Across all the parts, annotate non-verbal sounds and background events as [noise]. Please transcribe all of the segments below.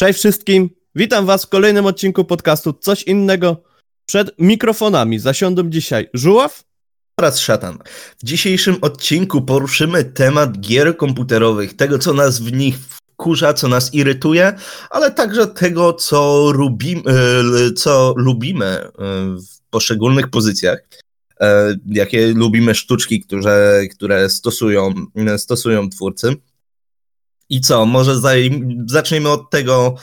Cześć wszystkim, witam was w kolejnym odcinku podcastu Coś innego. Przed mikrofonami zasiądą dzisiaj Żuław oraz Szatan. W dzisiejszym odcinku poruszymy temat gier komputerowych, tego co nas w nich wkurza, co nas irytuje, ale także tego co, lubim, e, co lubimy e, w poszczególnych pozycjach. E, jakie lubimy sztuczki, które, które stosują, stosują twórcy. I co, może zaczniemy od tego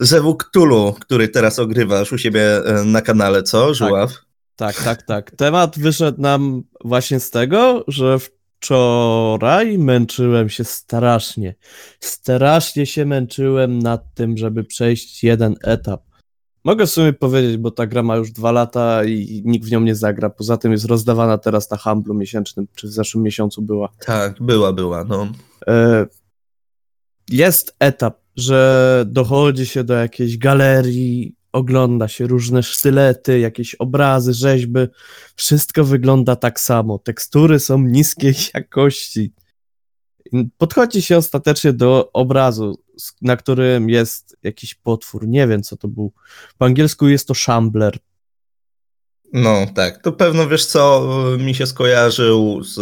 Zewu Cthulhu, który teraz ogrywasz u siebie e, na kanale, co, Żuław? Tak, tak, tak, tak. Temat wyszedł nam właśnie z tego, że wczoraj męczyłem się strasznie. Strasznie się męczyłem nad tym, żeby przejść jeden etap. Mogę w sumie powiedzieć, bo ta gra ma już dwa lata i nikt w nią nie zagra. Poza tym jest rozdawana teraz na handlu miesięcznym, czy w zeszłym miesiącu była. Tak, była, była, no. E, jest etap, że dochodzi się do jakiejś galerii, ogląda się różne sztylety, jakieś obrazy, rzeźby. Wszystko wygląda tak samo. Tekstury są niskiej [laughs] jakości. Podchodzi się ostatecznie do obrazu, na którym jest jakiś potwór. Nie wiem, co to był. Po angielsku jest to Shambler. No tak, to pewno wiesz co, mi się skojarzył z,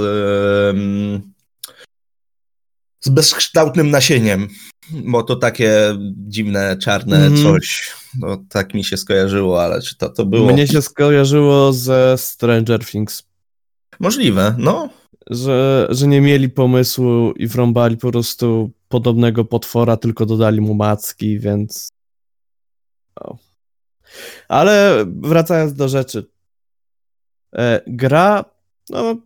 z bezkształtnym nasieniem, bo to takie dziwne, czarne mm. coś. No, tak mi się skojarzyło, ale czy to, to było. Mnie się skojarzyło ze Stranger Things. Możliwe, no. Że, że nie mieli pomysłu i wrąbali po prostu podobnego potwora, tylko dodali mu macki, więc. O. Ale wracając do rzeczy. E, gra, no,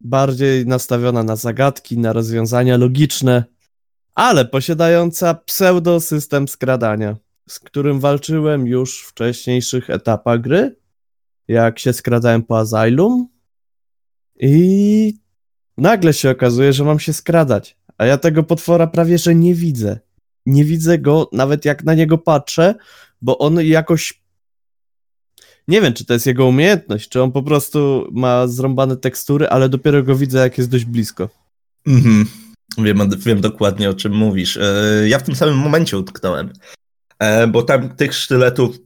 bardziej nastawiona na zagadki, na rozwiązania logiczne, ale posiadająca pseudosystem skradania, z którym walczyłem już w wcześniejszych etapach gry, jak się skradałem po Asylum i nagle się okazuje, że mam się skradać, a ja tego potwora prawie że nie widzę. Nie widzę go nawet jak na niego patrzę, bo on jakoś nie wiem, czy to jest jego umiejętność, czy on po prostu ma zrąbane tekstury, ale dopiero go widzę, jak jest dość blisko. Mhm. Wiem, wiem dokładnie o czym mówisz. E, ja w tym samym momencie utknąłem, e, bo tam tych sztyletów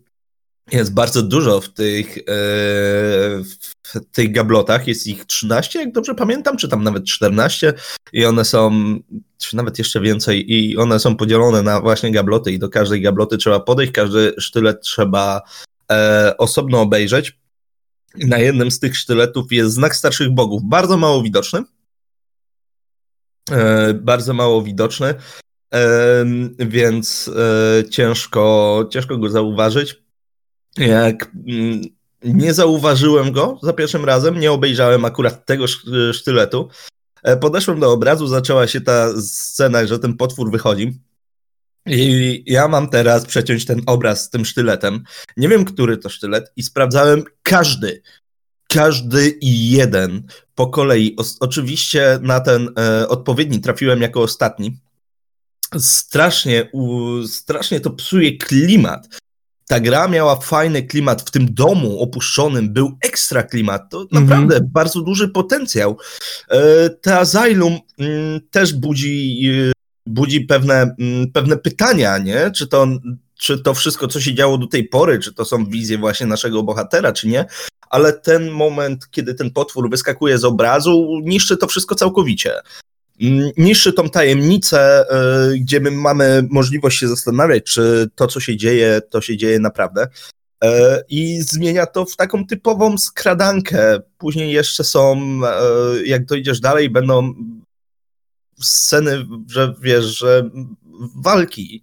jest bardzo dużo w tych, e, w tych gablotach. Jest ich 13, jak dobrze pamiętam, czy tam nawet 14 i one są, czy nawet jeszcze więcej i one są podzielone na właśnie gabloty i do każdej gabloty trzeba podejść, każdy sztylet trzeba osobno obejrzeć. Na jednym z tych sztyletów jest znak starszych bogów, bardzo mało widoczny E, bardzo mało widoczny, e, więc e, ciężko, ciężko go zauważyć. Jak mm, nie zauważyłem go za pierwszym razem, nie obejrzałem akurat tego sztyletu. Podeszłem do obrazu, zaczęła się ta scena, że ten potwór wychodzi. I ja mam teraz przeciąć ten obraz z tym sztyletem. Nie wiem, który to sztylet, i sprawdzałem każdy, każdy i jeden po kolei. O, oczywiście na ten e, odpowiedni trafiłem jako ostatni. Strasznie, u, strasznie to psuje klimat. Ta gra miała fajny klimat w tym domu opuszczonym, był ekstra klimat. To mhm. naprawdę bardzo duży potencjał. E, te Asylum mm, też budzi, e, budzi pewne, mm, pewne pytania, nie? Czy to czy to wszystko, co się działo do tej pory, czy to są wizje właśnie naszego bohatera, czy nie, ale ten moment, kiedy ten potwór wyskakuje z obrazu, niszczy to wszystko całkowicie. Mm, niszczy tą tajemnicę, y, gdzie my mamy możliwość się zastanawiać, czy to, co się dzieje, to się dzieje naprawdę. Y, I zmienia to w taką typową skradankę. Później jeszcze są, y, jak dojdziesz dalej, będą sceny, że wiesz, że walki,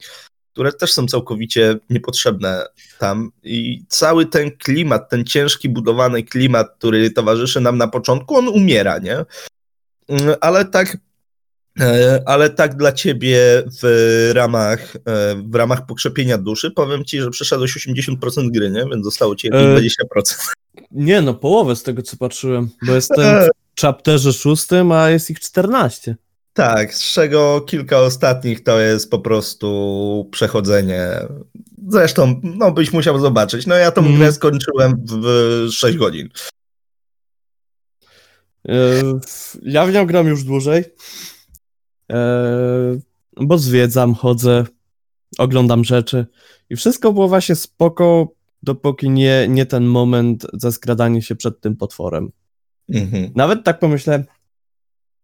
które też są całkowicie niepotrzebne tam. I cały ten klimat, ten ciężki budowany klimat, który towarzyszy nam na początku, on umiera, nie? Mm, ale tak, e, ale tak dla ciebie w ramach, e, w ramach pokrzepienia duszy, powiem ci, że przeszedłeś 80% gry, nie? Więc zostało ci jakieś 20%. E, nie, no połowę z tego, co patrzyłem, bo jestem w chapterze szóstym, a jest ich 14. Tak, z czego kilka ostatnich to jest po prostu przechodzenie. Zresztą, no byś musiał zobaczyć. No ja tą mm. grę skończyłem w 6 godzin. E, ja w nią gram już dłużej, e, bo zwiedzam, chodzę, oglądam rzeczy i wszystko było właśnie spoko, dopóki nie, nie ten moment za skradanie się przed tym potworem. Mhm. Nawet tak pomyślałem,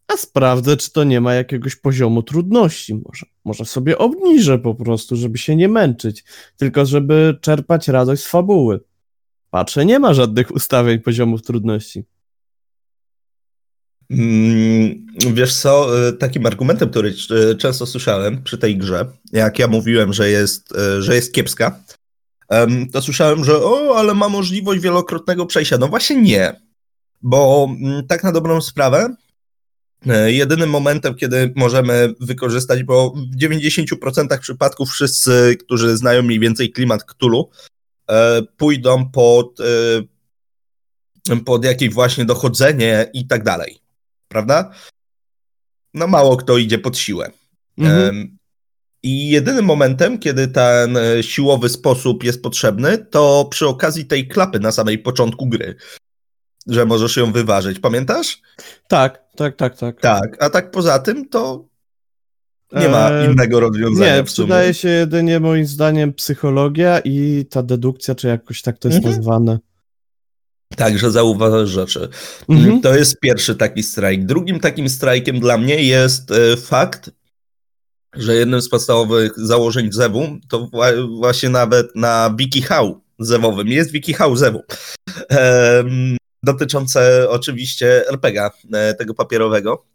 a sprawdzę, czy to nie ma jakiegoś poziomu trudności. Może, może sobie obniżę po prostu, żeby się nie męczyć, tylko żeby czerpać radość z fabuły. Patrzę, nie ma żadnych ustawień poziomów trudności. Mm, wiesz co, y, takim argumentem, który y, często słyszałem przy tej grze, jak ja mówiłem, że jest, y, że jest kiepska, to słyszałem, że o, ale ma możliwość wielokrotnego przejścia. No właśnie nie, bo mm, tak na dobrą sprawę, jedynym momentem, kiedy możemy wykorzystać, bo w 90% przypadków wszyscy, którzy znają mniej więcej klimat Cthulhu, pójdą pod, pod jakieś właśnie dochodzenie i tak dalej prawda? No mało kto idzie pod siłę. Mhm. I jedynym momentem, kiedy ten e, siłowy sposób jest potrzebny, to przy okazji tej klapy na samej początku gry, że możesz ją wyważyć. Pamiętasz? Tak, tak, tak, tak. Tak, a tak poza tym to nie ma innego rozwiązania. Nie, przydaje się jedynie moim zdaniem psychologia i ta dedukcja, czy jakoś tak to jest mhm. nazwane. Także zauważasz rzeczy. Mhm. To jest pierwszy taki strajk. Drugim takim strajkiem dla mnie jest e, fakt, że jednym z podstawowych założeń Zewu to właśnie nawet na WikiHow zewowym jest WikiHow Zewu. Dotyczące oczywiście RPGa, e, tego papierowego.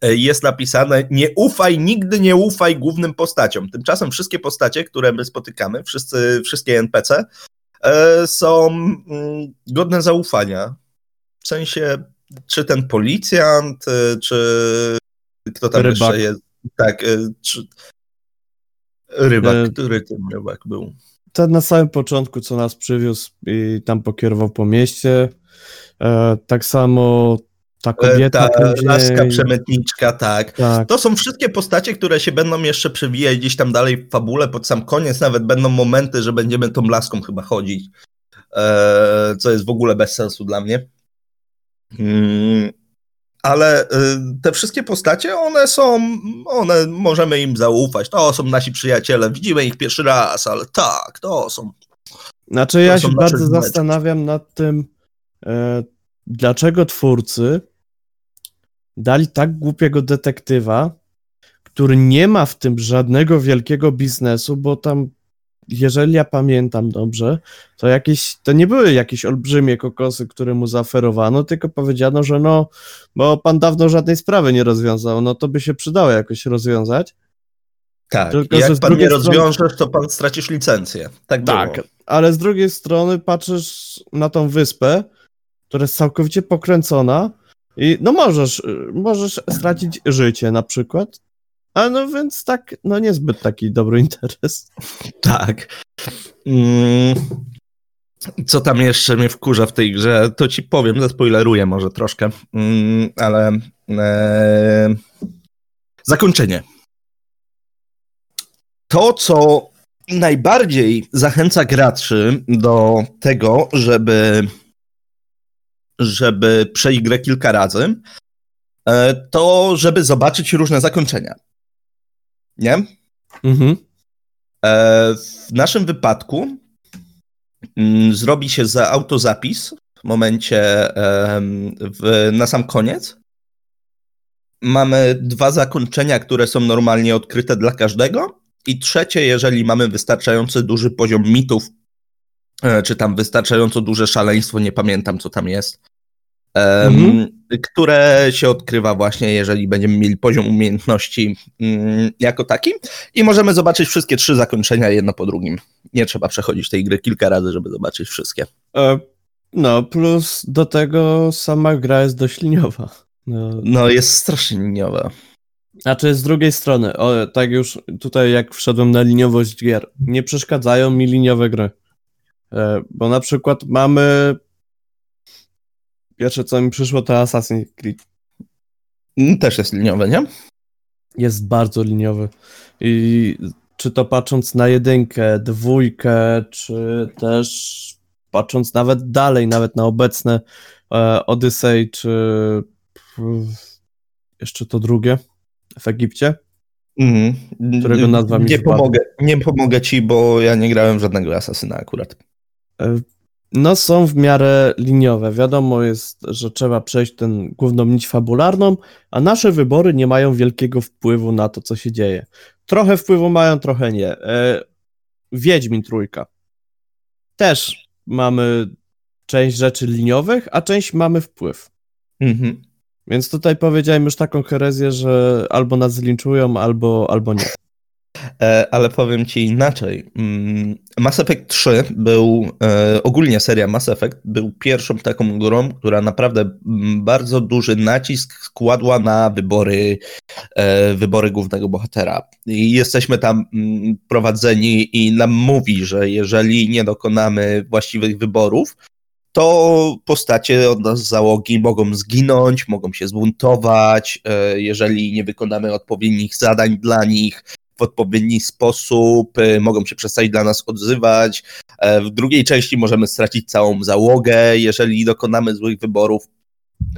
E, jest napisane: Nie ufaj, nigdy nie ufaj głównym postaciom. Tymczasem wszystkie postacie, które my spotykamy, wszyscy, wszystkie NPC, E, są mm, godne zaufania. W sensie, czy ten policjant, czy kto tam rybak. jeszcze jest. Tak, czy... Rybak, e... który ten rybak był? Ten na samym początku, co nas przywiózł i tam pokierował po mieście. E, tak samo ta kobieta. Ta laska przemytniczka, tak. tak. To są wszystkie postacie, które się będą jeszcze przewijać gdzieś tam dalej w fabule, pod sam koniec nawet będą momenty, że będziemy tą laską chyba chodzić, e, co jest w ogóle bez sensu dla mnie. Mm, ale e, te wszystkie postacie, one są, one możemy im zaufać. To są nasi przyjaciele, widzimy ich pierwszy raz, ale tak, to są. Znaczy, ja się bardzo zastanawiam nad tym, e, dlaczego twórcy dali tak głupiego detektywa, który nie ma w tym żadnego wielkiego biznesu, bo tam, jeżeli ja pamiętam dobrze, to jakieś, to nie były jakieś olbrzymie kokosy, które mu zaoferowano, tylko powiedziano, że no, bo pan dawno żadnej sprawy nie rozwiązał, no to by się przydało jakoś rozwiązać. Tak, tylko, jak pan nie rozwiążesz, to pan stracisz licencję. Tak, tak było. ale z drugiej strony patrzysz na tą wyspę, która jest całkowicie pokręcona i no możesz, możesz stracić życie na przykład, a no więc tak, no niezbyt taki dobry [laughs] interes. Tak. Mm. Co tam jeszcze mnie wkurza w tej grze, to ci powiem, zaspoileruję może troszkę, mm, ale e... zakończenie. To, co najbardziej zachęca graczy do tego, żeby żeby przejść grę kilka razy, e, to żeby zobaczyć różne zakończenia. Nie? Mhm. E, w naszym wypadku mm, zrobi się za autozapis w momencie w, na sam koniec. Mamy dwa zakończenia, które są normalnie odkryte dla każdego. I trzecie, jeżeli mamy wystarczający duży poziom mitów, czy tam wystarczająco duże szaleństwo, nie pamiętam co tam jest, mhm. które się odkrywa właśnie, jeżeli będziemy mieli poziom umiejętności mm, jako taki i możemy zobaczyć wszystkie trzy zakończenia jedno po drugim. Nie trzeba przechodzić tej gry kilka razy, żeby zobaczyć wszystkie. E, no, plus do tego sama gra jest dość liniowa. No, no jest strasznie liniowa. Znaczy z drugiej strony, o, tak już tutaj jak wszedłem na liniowość gier, nie przeszkadzają mi liniowe gry. E, bo na przykład mamy Pierwsze, co mi przyszło, to Assassin's Creed. Mm, też jest liniowy, nie? Jest bardzo liniowy. I czy to patrząc na jedynkę, dwójkę, czy też patrząc nawet dalej, nawet na obecne e, Odyssey, czy jeszcze to drugie w Egipcie. Mhm. Którego nazwa mi nie pomogę, nie pomogę ci, bo ja nie grałem żadnego asasyna akurat. E, No są w miarę liniowe. Wiadomo jest, że trzeba przejść tę główną nić fabularną, a nasze wybory nie mają wielkiego wpływu na to, co się dzieje. Trochę wpływu mają, trochę nie. E, Wiedźmin trójka. Też mamy część rzeczy liniowych, a część mamy wpływ. Mhm. Więc tutaj powiedziałem już taką herezję, że albo nas zlinczują, albo, albo nie. E, ale powiem ci inaczej. Mm, Mass Effect 3 był, e, ogólnie seria Mass Effect był pierwszą taką grą, która naprawdę mm, bardzo duży nacisk składła na wybory, e, wybory głównego bohatera. I jesteśmy tam mm, prowadzeni i nam mówi, że jeżeli nie dokonamy właściwych wyborów, to postacie od nas załogi mogą zginąć, mogą się zbuntować, jeżeli nie wykonamy odpowiednich zadań dla nich w odpowiedni sposób, e, mogą się przestać dla nas odzywać. E, W drugiej części możemy stracić całą załogę, jeżeli dokonamy złych wyborów.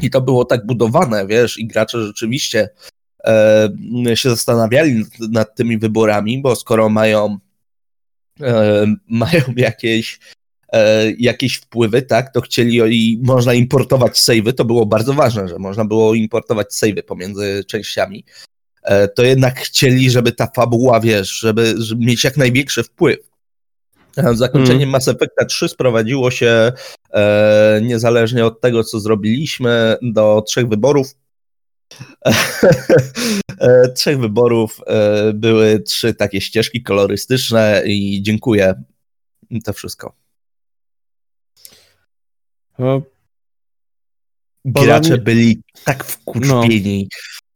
I to było tak budowane, wiesz, i gracze rzeczywiście e, się zastanawiali nad, tymi wyborami, bo skoro mają, e, mają jakieś e, jakieś wpływy, tak, to chcieli i można importować savey, to było bardzo ważne, że można było importować savey pomiędzy częściami, to jednak chcieli, żeby ta fabuła, wiesz, żeby, żeby mieć jak największy wpływ. A Zakończenie Mass Effecta 3 sprowadziło się e, niezależnie od tego, co zrobiliśmy, do trzech wyborów. [laughs] E, trzech wyborów e, były trzy takie ścieżki kolorystyczne i dziękuję. To wszystko. No, Gracze byli tak wkurwieni,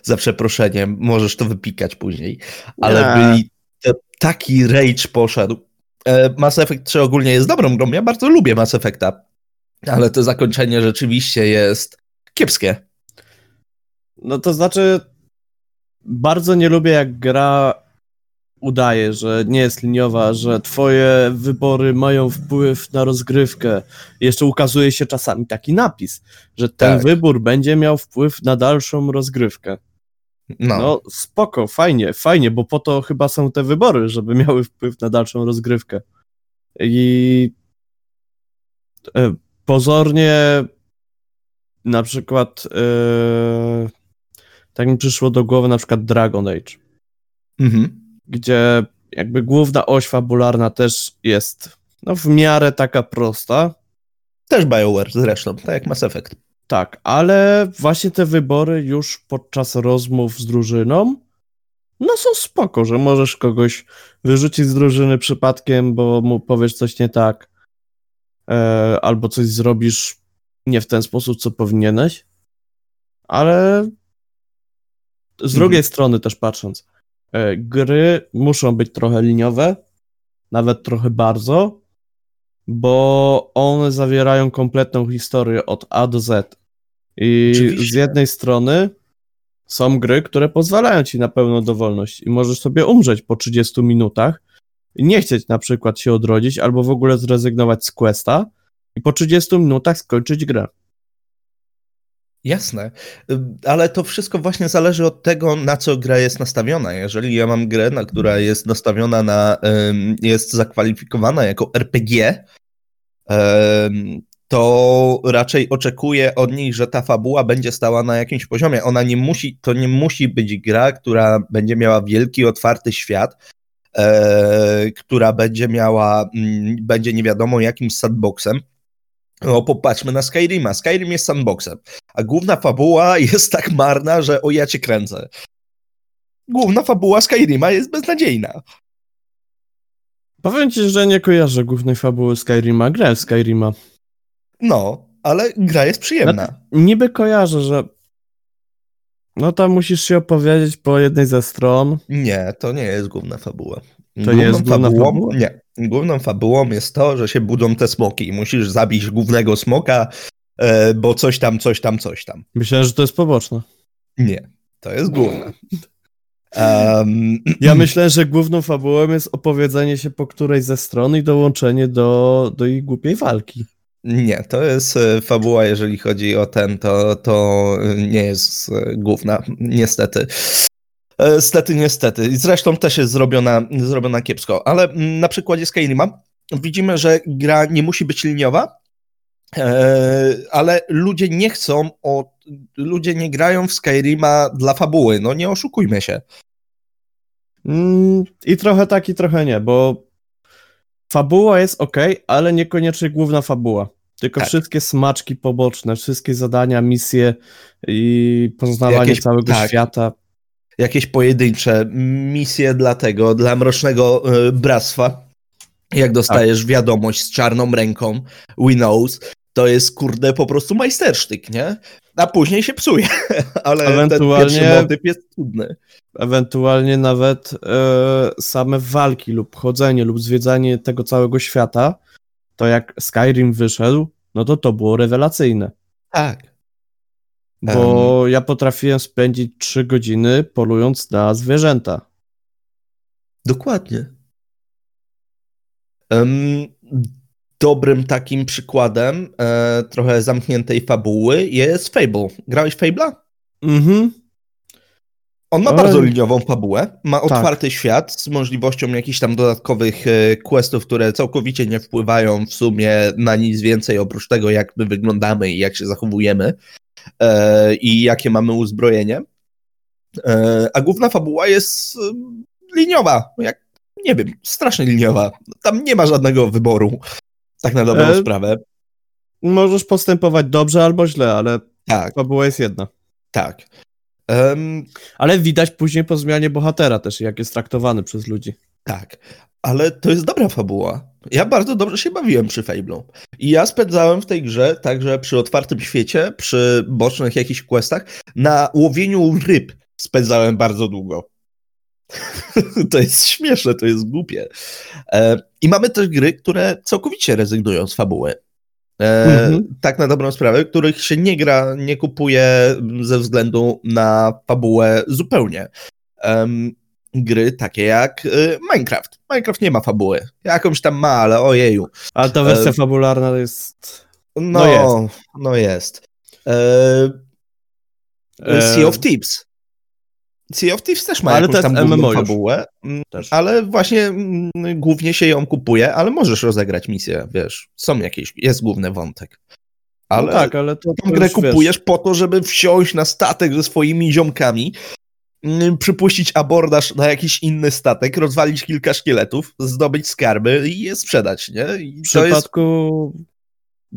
za przeproszeniem, możesz to wypikać później, ale Nie. byli, to, taki rage poszedł. E, Mass Effect 3 ogólnie jest dobrą grą, ja bardzo lubię Mass Effecta, ale to zakończenie rzeczywiście jest kiepskie. No to znaczy, bardzo nie lubię, jak gra udaje, że nie jest liniowa, że twoje wybory mają wpływ na rozgrywkę. Jeszcze ukazuje się czasami taki napis, że ten Tak. wybór będzie miał wpływ na dalszą rozgrywkę. No, No spoko, fajnie, fajnie, bo po to chyba są te wybory, żeby [laughs] miały wpływ na dalszą rozgrywkę. I e, pozornie na przykład e, tak mi przyszło do głowy na przykład Dragon Age, mhm. gdzie jakby główna oś fabularna też jest no, w miarę taka prosta, też BioWare zresztą, tak jak Mass Effect. Tak, ale właśnie te wybory już podczas rozmów z drużyną no są spoko, że możesz kogoś wyrzucić z drużyny przypadkiem, bo mu powiesz coś nie tak, e, albo coś zrobisz nie w ten sposób, co powinieneś, ale z drugiej strony też patrząc, e, gry muszą być trochę liniowe, nawet trochę bardzo, bo one zawierają kompletną historię od A do Z. I Oczywiście. z jednej strony są gry, które pozwalają ci na pełną dowolność i możesz sobie umrzeć po 30 minutach i nie chcieć na przykład się odrodzić albo w ogóle zrezygnować z questa i po 30 minutach skończyć grę. Jasne, Y, ale to wszystko właśnie zależy od tego, na co gra jest nastawiona. Jeżeli ja mam grę, na, która jest nastawiona na, jest zakwalifikowana jako RPG, to raczej oczekuję od niej, że ta fabuła będzie stała na jakimś poziomie. Ona nie musi, to nie musi być gra, która będzie miała wielki, otwarty świat, e, która będzie miała, mm, będzie nie wiadomo jakim sandboxem. No popatrzmy na Skyrima. Skyrim jest sandboxem, a główna fabuła [laughs] jest tak marna, że o ja cię kręcę. Główna fabuła Skyrima jest beznadziejna. Powiem ci, że nie kojarzę głównej fabuły Skyrima, grę Skyrima. No, ale gra jest przyjemna. Niby kojarzę, że no tam musisz się opowiedzieć po jednej ze stron. Nie, to nie jest główna fabuła. To nie jest główna fabuła? Nie. Główną fabułą jest to, że się budzą te smoki i musisz zabić głównego smoka, e, bo coś tam, coś tam, coś tam. Myślałem, że to jest poboczne. Nie, to jest główna. Um, Ja myślę, że główną fabułą jest opowiedzenie się po którejś ze stron i dołączenie do, do ich głupiej walki. Nie, to jest e, fabuła, jeżeli chodzi o ten, to, to nie jest e, główna, niestety. E, Stety, niestety. Zresztą też jest zrobiona, zrobiona kiepsko. Ale mm, na przykładzie Skyrima widzimy, że gra nie musi być liniowa, e, ale ludzie nie chcą, o, ludzie nie grają w Skyrima dla fabuły. No nie oszukujmy się. Mm, I trochę tak, i trochę nie, bo fabuła jest ok, ale niekoniecznie główna fabuła. Tylko Tak. wszystkie smaczki poboczne, wszystkie zadania, misje i poznawanie Jakieś- całego tak. świata. Jakieś pojedyncze misje dla tego, dla Mrocznego e, Bractwa. Jak dostajesz wiadomość z czarną ręką, we knows, to jest kurde po prostu majstersztyk, nie? A później się psuje, [laughs] ale Ewentualnie- ten motyw jest trudny. Ewentualnie nawet e, same walki lub chodzenie lub zwiedzanie tego całego świata, to jak Skyrim wyszedł, no to to było rewelacyjne. Tak. Bo ja potrafiłem spędzić 3 godziny polując na zwierzęta. Dokładnie. Em, dobrym takim przykładem e, trochę zamkniętej fabuły jest Fable. Grałeś Fable'a? Mhm. On ma bardzo liniową fabułę, ma Tak. otwarty świat z możliwością jakichś tam dodatkowych e, questów, które całkowicie nie wpływają w sumie na nic więcej oprócz tego, jak my wyglądamy i jak się zachowujemy i jakie mamy uzbrojenie. E, a główna fabuła jest e, liniowa, jak nie wiem, strasznie liniowa. Tam nie ma żadnego wyboru, tak na dobrą E, sprawę. Możesz postępować dobrze albo źle, ale Tak, fabuła jest jedna. tak. Em, Ale widać później po zmianie bohatera też, jak jest traktowany przez ludzi. Tak, ale to jest dobra fabuła. Ja bardzo dobrze się bawiłem przy Fable'u. I ja spędzałem w tej grze także przy otwartym świecie, przy bocznych jakichś questach, na łowieniu ryb spędzałem bardzo długo. [laughs] to jest śmieszne, to jest głupie. E, I mamy też gry, które całkowicie rezygnują z fabuły. E, Mhm. Tak na dobrą sprawę, których się nie gra, nie kupuje ze względu na fabułę zupełnie. Em, gry takie jak y, Minecraft. Minecraft nie ma fabuły. Jakąś tam ma, ale ojeju. Ale ta wersja E, fabularna jest... No, No jest. No jest. E, E, sea of Thieves. Sea of Thieves też ma Ale jakąś tam MMO fabułę, mm, Też. ale właśnie mm, głównie się ją kupuje, ale możesz rozegrać misję, wiesz, są jakieś, jest główny wątek. Ale No tak, ale to, tą to grę już, wiesz, kupujesz po to, żeby wsiąść na statek ze swoimi ziomkami, przypuścić abordaż na jakiś inny statek, rozwalić kilka szkieletów, zdobyć skarby i je sprzedać, nie? I W to jest przypadku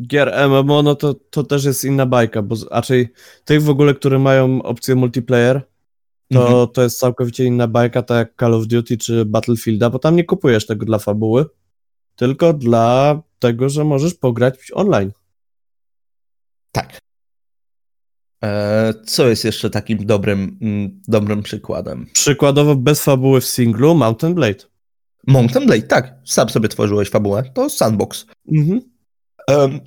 gier MMO, no to, to też jest inna bajka, bo raczej tych w ogóle, które mają opcję multiplayer, to, Mhm. to jest całkowicie inna bajka, tak jak Call of Duty czy Battlefielda, bo tam nie kupujesz tego dla fabuły, tylko dla tego, że możesz pograć online. Tak. E, co jest jeszcze takim dobrym, mm, dobrym przykładem? Przykładowo bez fabuły w singlu Mountain Blade. Mountain Blade, tak. Sam sobie tworzyłeś fabułę. To sandbox. Mhm. Em,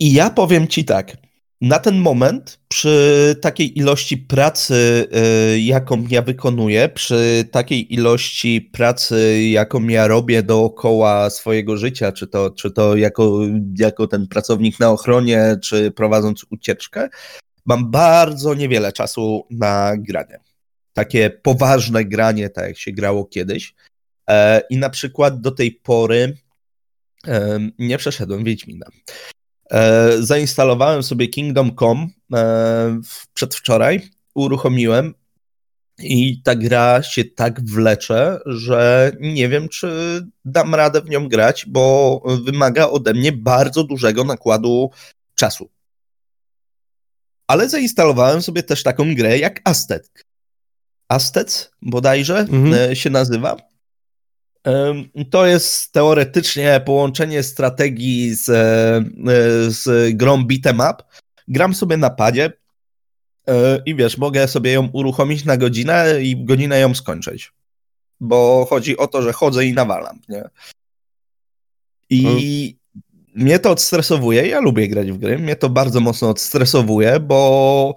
I ja powiem ci tak. Na ten moment, przy takiej ilości pracy, y, jaką ja wykonuję, przy takiej ilości pracy, jaką ja robię dookoła swojego życia, czy to, czy to jako, jako ten pracownik na ochronie, czy prowadząc ucieczkę, mam bardzo niewiele czasu na granie. Takie poważne granie, tak jak się grało kiedyś. E, I na przykład do tej pory nie przeszedłem Wiedźmina. E, Zainstalowałem sobie Kingdom Come e, przedwczoraj, uruchomiłem i ta gra się tak wlecze, że nie wiem, czy dam radę w nią grać, bo wymaga ode mnie bardzo dużego nakładu czasu. Ale zainstalowałem sobie też taką grę jak Aztec. Aztec bodajże Mhm. e, się nazywa. To jest teoretycznie połączenie strategii z, e, z grą beat'em up. Gram sobie na padzie e, i wiesz, mogę sobie ją uruchomić na godzinę i godzinę ją skończyć. Bo chodzi o to, że chodzę i nawalam, nie? I mnie to odstresowuje. Ja lubię grać w gry. Mnie to bardzo mocno odstresowuje, bo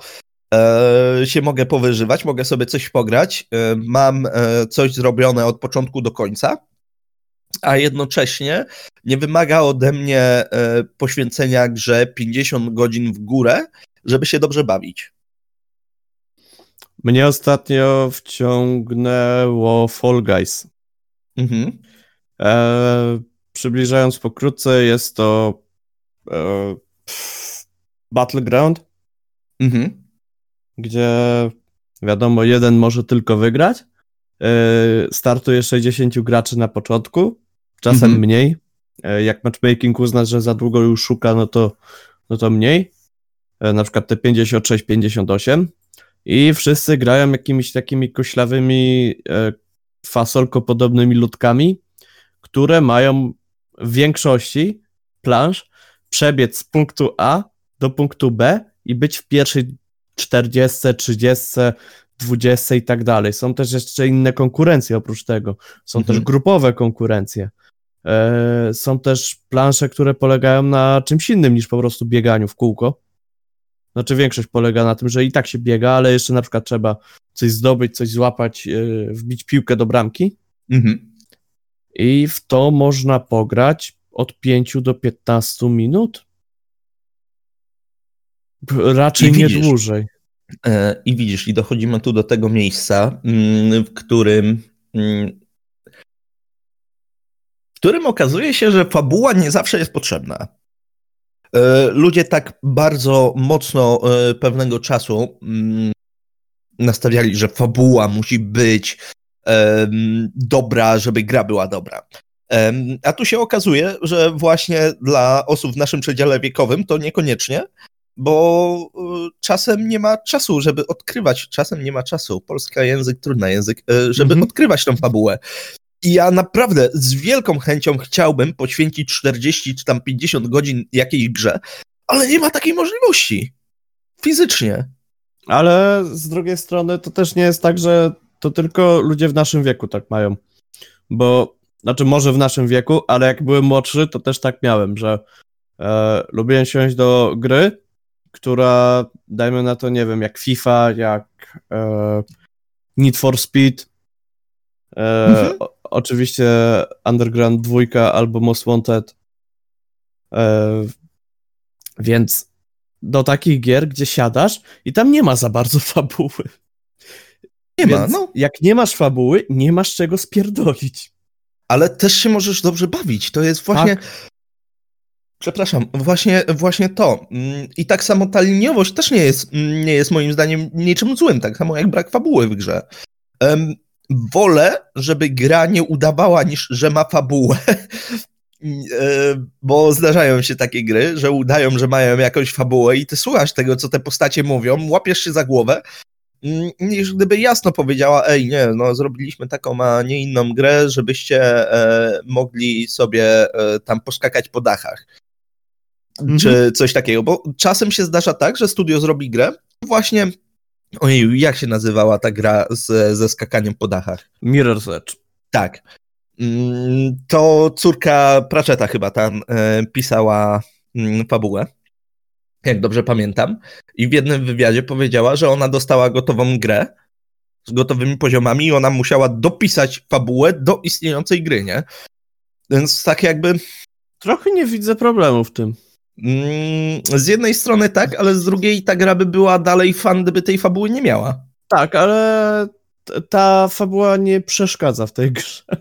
e, się mogę powyżywać, mogę sobie coś pograć. E, mam e, coś zrobione od początku do końca, a jednocześnie nie wymaga ode mnie poświęcenia grze 50 godzin w górę, żeby się dobrze bawić. Mnie ostatnio wciągnęło Fall Guys. Mhm. E, przybliżając pokrótce, jest to e, pff, Battleground, Mhm. Gdzie wiadomo, jeden może tylko wygrać. E, startuje 60 graczy na początku, czasem Mhm. mniej. E, jak matchmaking uzna, że za długo już szuka, no to, no to mniej. E, na przykład te 56-58. I wszyscy grają jakimiś takimi koślawymi, fasolko-podobnymi ludkami, które mają w większości planż przebiec z punktu A do punktu B i być w pierwszej 40, 30, 20 i tak dalej. Są też jeszcze inne konkurencje oprócz tego. Są Mhm. też grupowe konkurencje. E, są też plansze, które polegają na czymś innym niż po prostu bieganiu w kółko. Znaczy większość polega na tym, że i tak się biega, ale jeszcze na przykład trzeba coś zdobyć, coś złapać, e, wbić piłkę do bramki Mhm. i w to można pograć od 5 do 15 minut. Raczej I nie widzisz. dłużej. E, I widzisz, i dochodzimy tu do tego miejsca, mm, w którym mm, w którym okazuje się, że fabuła nie zawsze jest potrzebna. E, Ludzie tak bardzo mocno e, pewnego czasu mm, nastawiali, że fabuła musi być dobra, żeby gra była dobra. A tu się okazuje, że właśnie dla osób w naszym przedziale wiekowym to niekoniecznie, bo y, czasem nie ma czasu, żeby odkrywać, czasem nie ma czasu, polski język, trudny język, y, żeby Mhm. odkrywać tą fabułę. I ja naprawdę z wielką chęcią chciałbym poświęcić 40 czy tam 50 godzin jakiejś grze, ale nie ma takiej możliwości. Fizycznie. Ale z drugiej strony to też nie jest tak, że to tylko ludzie w naszym wieku tak mają. Bo, znaczy może w naszym wieku, ale jak byłem młodszy, to też tak miałem, że e, lubiłem siąść do gry, która, dajmy na to, nie wiem, jak FIFA, jak e, Need for Speed, e, Mhm. o, oczywiście Underground 2 albo Most Wanted. E, więc do takich gier, gdzie siadasz i tam nie ma za bardzo [laughs] fabuły. Nie ma, Więc no. Jak nie masz fabuły, nie masz czego spierdolić. Ale też się możesz dobrze bawić. To jest właśnie. Przepraszam, właśnie, właśnie to. Mm, I tak samo ta liniowość też nie jest, mm, nie jest moim zdaniem niczym złym, tak samo jak brak fabuły w grze. Em, wolę, żeby gra nie udawała, niż że ma fabułę. [laughs] E, Bo zdarzają się takie gry, że udają, że mają jakąś fabułę i ty słuchasz tego, co te postacie mówią, łapiesz się za głowę, mm, niż gdyby jasno powiedziała, ej, nie, no zrobiliśmy taką, a nie inną grę, żebyście e, mogli sobie e, tam poskakać po dachach. Mhm. Czy coś takiego, bo czasem się zdarza tak, że studio zrobi grę, właśnie, ojej, jak się nazywała ta gra z, ze skakaniem po dachach? Mirror's Edge. Tak. Mm, To córka Pratchetta chyba tam e, pisała mm, fabułę, jak dobrze pamiętam. I w jednym wywiadzie powiedziała, że ona dostała gotową grę z gotowymi poziomami i ona musiała dopisać fabułę do istniejącej gry, nie? Więc tak jakby Trochę nie widzę problemu w tym. Mm, z jednej strony tak, ale z drugiej ta gra by była dalej fan, gdyby tej fabuły nie miała. Tak, ale ta fabuła nie przeszkadza w tej grze. [laughs]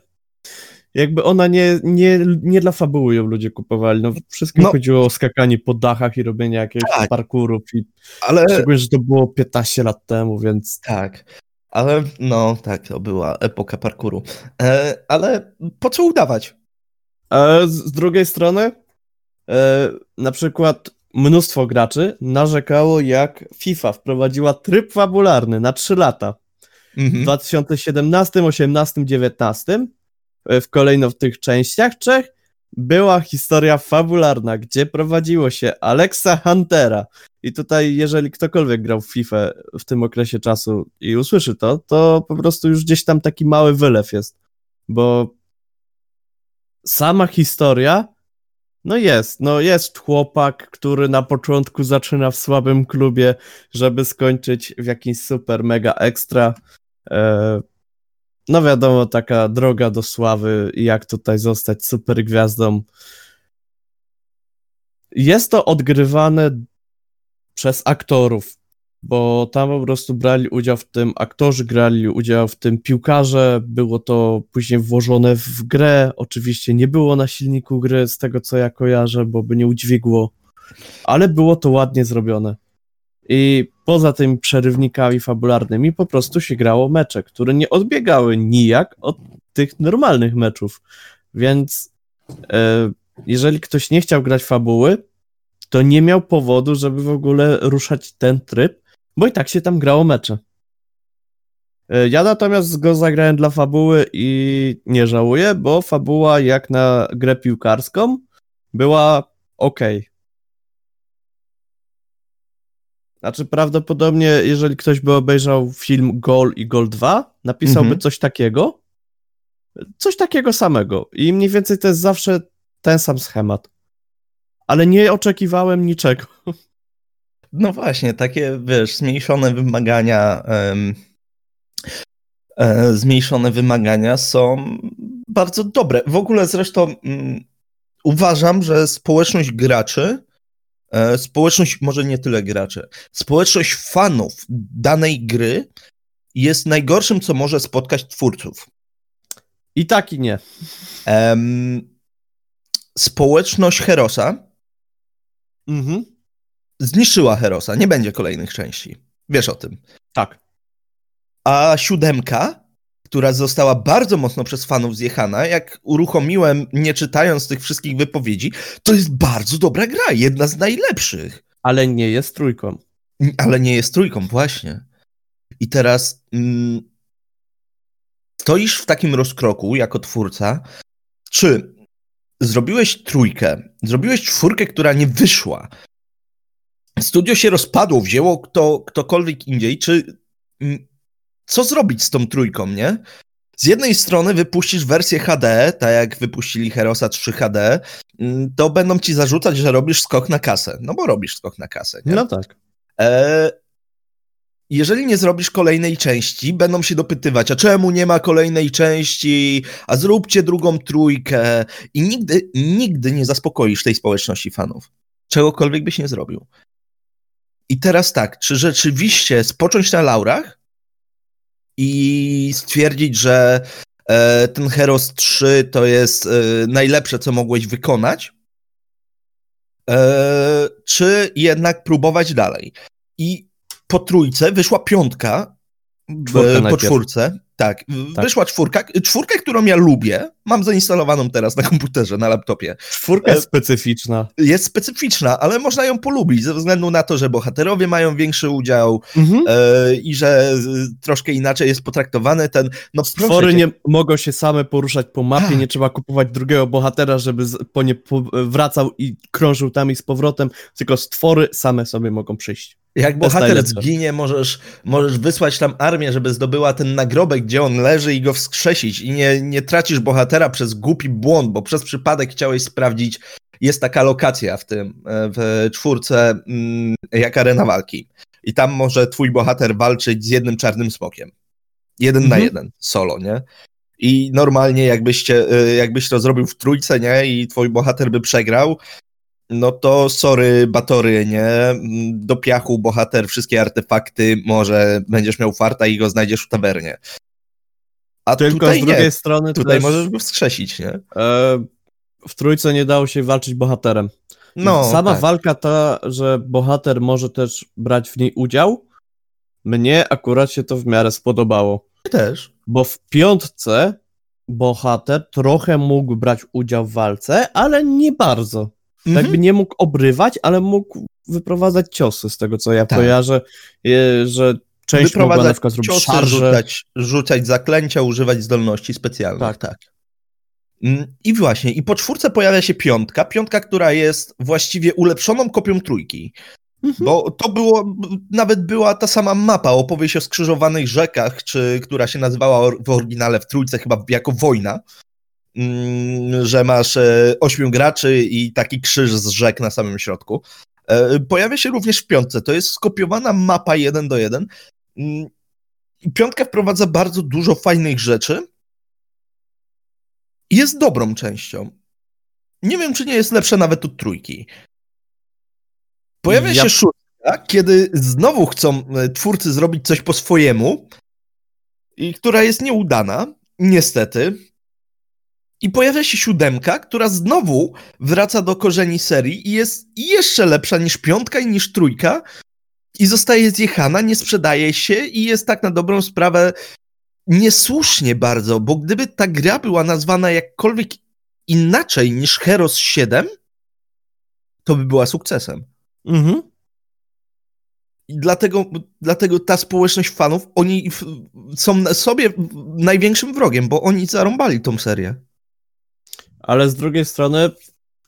Jakby ona nie, nie, nie dla fabuły ją ludzie kupowali. No, wszystkim No. chodziło o skakanie po dachach i robienie jakiegoś Tak. parkurów. I Ale szczególnie, że to było 15 lat temu, więc Tak. Ale no tak, to była epoka parkouru. E, ale po co udawać? A z, z drugiej strony, e, na przykład mnóstwo graczy narzekało, jak FIFA wprowadziła tryb fabularny na 3 lata. W Mhm. 2017, 18, 19 e, w kolejno w tych częściach trzech była historia fabularna, gdzie prowadziło się Alexa Huntera. I tutaj, jeżeli ktokolwiek grał w FIFA w tym okresie czasu i usłyszy to, to po prostu już gdzieś tam taki mały wylew jest. Bo sama historia, no jest, no jest chłopak, który na początku zaczyna w słabym klubie, żeby skończyć w jakimś super mega ekstra. E, no wiadomo, taka droga do sławy jak tutaj zostać super gwiazdą. Jest to odgrywane przez aktorów bo tam po prostu brali udział w tym, aktorzy grali udział w tym, piłkarze, było to później włożone w grę, oczywiście nie było na silniku gry, z tego co ja kojarzę, bo by nie udźwigło, ale było to ładnie zrobione. I poza tymi przerywnikami fabularnymi po prostu się grało mecze, które nie odbiegały nijak od tych normalnych meczów, więc e, jeżeli ktoś nie chciał grać fabuły, to nie miał powodu, żeby w ogóle ruszać ten tryb, bo i tak się tam grało mecze. E, ja natomiast go zagrałem dla fabuły i nie żałuję, bo fabuła jak na grę piłkarską była ok. Znaczy prawdopodobnie, jeżeli ktoś by obejrzał film Gol i Gol 2, napisałby mhm. coś takiego. Coś takiego samego. I mniej więcej to jest zawsze ten sam schemat. Ale nie oczekiwałem niczego. [laughs] No właśnie, takie, wiesz, zmniejszone wymagania. Um, e, zmniejszone wymagania są bardzo dobre. W ogóle zresztą um, uważam, że społeczność graczy, e, społeczność, może nie tyle graczy, społeczność fanów danej gry jest najgorszym, co może spotkać twórców. I tak i nie. Um, społeczność Herosa mhm zniszczyła Herosa. Nie będzie kolejnych części. Wiesz o tym. Tak. A siódemka, która została bardzo mocno przez fanów zjechana, jak uruchomiłem, nie czytając tych wszystkich wypowiedzi, to jest bardzo dobra gra, jedna z najlepszych. Ale nie jest trójką. Ale nie jest trójką, właśnie. I teraz mm, stoisz w takim rozkroku jako twórca, czy zrobiłeś trójkę, zrobiłeś czwórkę, która nie wyszła, studio się rozpadło, wzięło kto, ktokolwiek indziej, czy mm, co zrobić z tą trójką, nie? Z jednej strony wypuścisz wersję HD, tak jak wypuścili Herosa 3 HD, mm, to będą ci zarzucać, że robisz skok na kasę. No bo robisz skok na kasę, nie? No tak. E, jeżeli nie zrobisz kolejnej części, będą się dopytywać, a czemu nie ma kolejnej części, a zróbcie drugą trójkę i nigdy, nigdy nie zaspokoisz tej społeczności fanów. Czegokolwiek byś nie zrobił. I teraz tak, czy rzeczywiście spocząć na laurach i stwierdzić, że e, ten Heroes 3 to jest e, najlepsze, co mogłeś wykonać, e, czy jednak próbować dalej. I po trójce wyszła piątka, po czwórce, tak, tak, wyszła czwórka, czwórkę, którą ja lubię, mam zainstalowaną teraz na komputerze, na laptopie. Czwórka jest specyficzna. Jest specyficzna, ale można ją polubić ze względu na to, że bohaterowie mają większy udział mhm. e, i że troszkę inaczej jest potraktowany ten... No, Stwory nie mogą się same poruszać po mapie, nie trzeba kupować drugiego bohatera, żeby po nie wracał i krążył tam i z powrotem, tylko stwory same sobie mogą przyjść. Jak bohater zginie, możesz, możesz wysłać tam armię, żeby zdobyła ten nagrobek, gdzie on leży i go wskrzesić i nie, nie tracisz bohatera przez głupi błąd, bo przez przypadek chciałeś sprawdzić, jest taka lokacja w tym, e, w czwórce, mm, jak arena walki. I tam może twój bohater walczyć z jednym czarnym smokiem. Jeden mhm. na jeden, solo, nie? I normalnie jakbyście, e, jakbyś to zrobił w trójce, nie? I twój bohater by przegrał, no to sorry, Batory, nie? Do piachu bohater, wszystkie artefakty, może będziesz miał farta i go znajdziesz w tawernie. A Tylko tutaj z drugiej nie. strony tutaj też, możesz go wskrzesić, nie? E, w trójce nie dało się walczyć bohaterem. No, Sama tak. walka ta, że bohater może też brać w niej udział, mnie akurat się to w miarę spodobało. Też. Bo w piątce bohater trochę mógł brać udział w walce, ale nie bardzo. Mhm. Jakby nie mógł obrywać, ale mógł wyprowadzać ciosy, z tego co ja tak. kojarzę, że część mogła na przykład zrobić ciosy, szarże. Rzucać, rzucać zaklęcia, używać zdolności specjalnych. Tak. tak. Mm, I właśnie, i po czwórce pojawia się piątka, piątka, która jest właściwie ulepszoną kopią trójki. Mhm. Bo to było, nawet była ta sama mapa, opowieść o skrzyżowanych rzekach, czy która się nazywała w oryginale w trójce chyba jako wojna. Mm, że masz e, ośmiu graczy i taki krzyż z rzek na samym środku. E, pojawia się również w piątce. To jest skopiowana mapa jeden do jeden. Mm, piątka wprowadza bardzo dużo fajnych rzeczy. Jest dobrą częścią. Nie wiem, czy nie jest lepsza nawet od trójki. Pojawia ja... się szóstka, kiedy znowu chcą e, twórcy zrobić coś po swojemu i która jest nieudana, niestety. I pojawia się siódemka, która znowu wraca do korzeni serii i jest jeszcze lepsza niż piątka i niż trójka. I zostaje zjechana, nie sprzedaje się i jest tak na dobrą sprawę niesłusznie bardzo, bo gdyby ta gra była nazwana jakkolwiek inaczej niż Heroes 7, to by była sukcesem. Mhm. I dlatego, dlatego ta społeczność fanów, oni są sobie największym wrogiem, bo oni zarąbali tą serię. Ale z drugiej strony,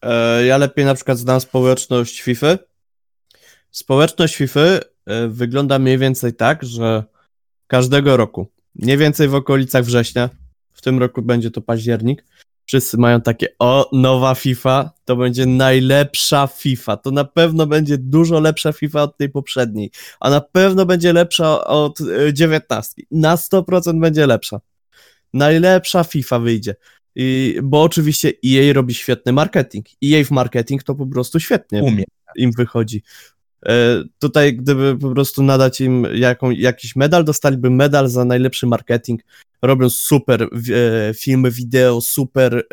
e, ja lepiej na przykład znam społeczność FIFA. Społeczność FIFA e, wygląda mniej więcej tak, że każdego roku, mniej więcej w okolicach września, w tym roku będzie to październik, wszyscy mają takie, o, nowa FIFA, to będzie najlepsza FIFA, to na pewno będzie dużo lepsza FIFA od tej poprzedniej, a na pewno będzie lepsza od y, dziewiętnastki, na 100% będzie lepsza. Najlepsza FIFA wyjdzie. I, bo oczywiście EA robi świetny marketing. EA w marketing to po prostu świetnie Umie. im wychodzi. E, tutaj, gdyby po prostu nadać im jaką, jakiś medal, dostaliby medal za najlepszy marketing. Robią super e, filmy, wideo, super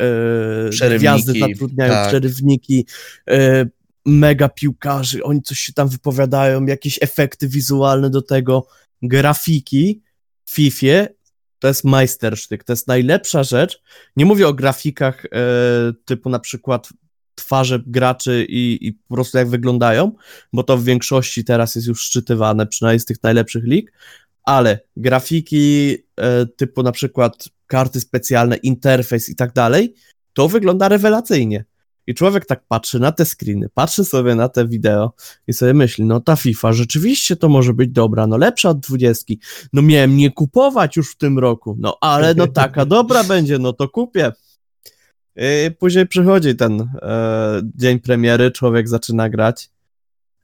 e, gwiazdy zatrudniają, tak. przerywniki, e, mega piłkarzy, oni coś się tam wypowiadają, jakieś efekty wizualne do tego, grafiki w FIFA to jest majstersztyk, to jest najlepsza rzecz. Nie mówię o grafikach e, typu na przykład twarze graczy i, i po prostu jak wyglądają, bo to w większości teraz jest już szczytywane, przynajmniej z tych najlepszych lig, ale grafiki e, typu na przykład karty specjalne, interfejs i tak dalej, to wygląda rewelacyjnie. I człowiek tak patrzy na te screeny, patrzy sobie na te wideo i sobie myśli, no ta FIFA rzeczywiście to może być dobra, no lepsza od dwudziestki. No miałem nie kupować już w tym roku, no ale no taka [laughs] dobra będzie, no to kupię. I później przychodzi ten e, dzień premiery, człowiek zaczyna grać.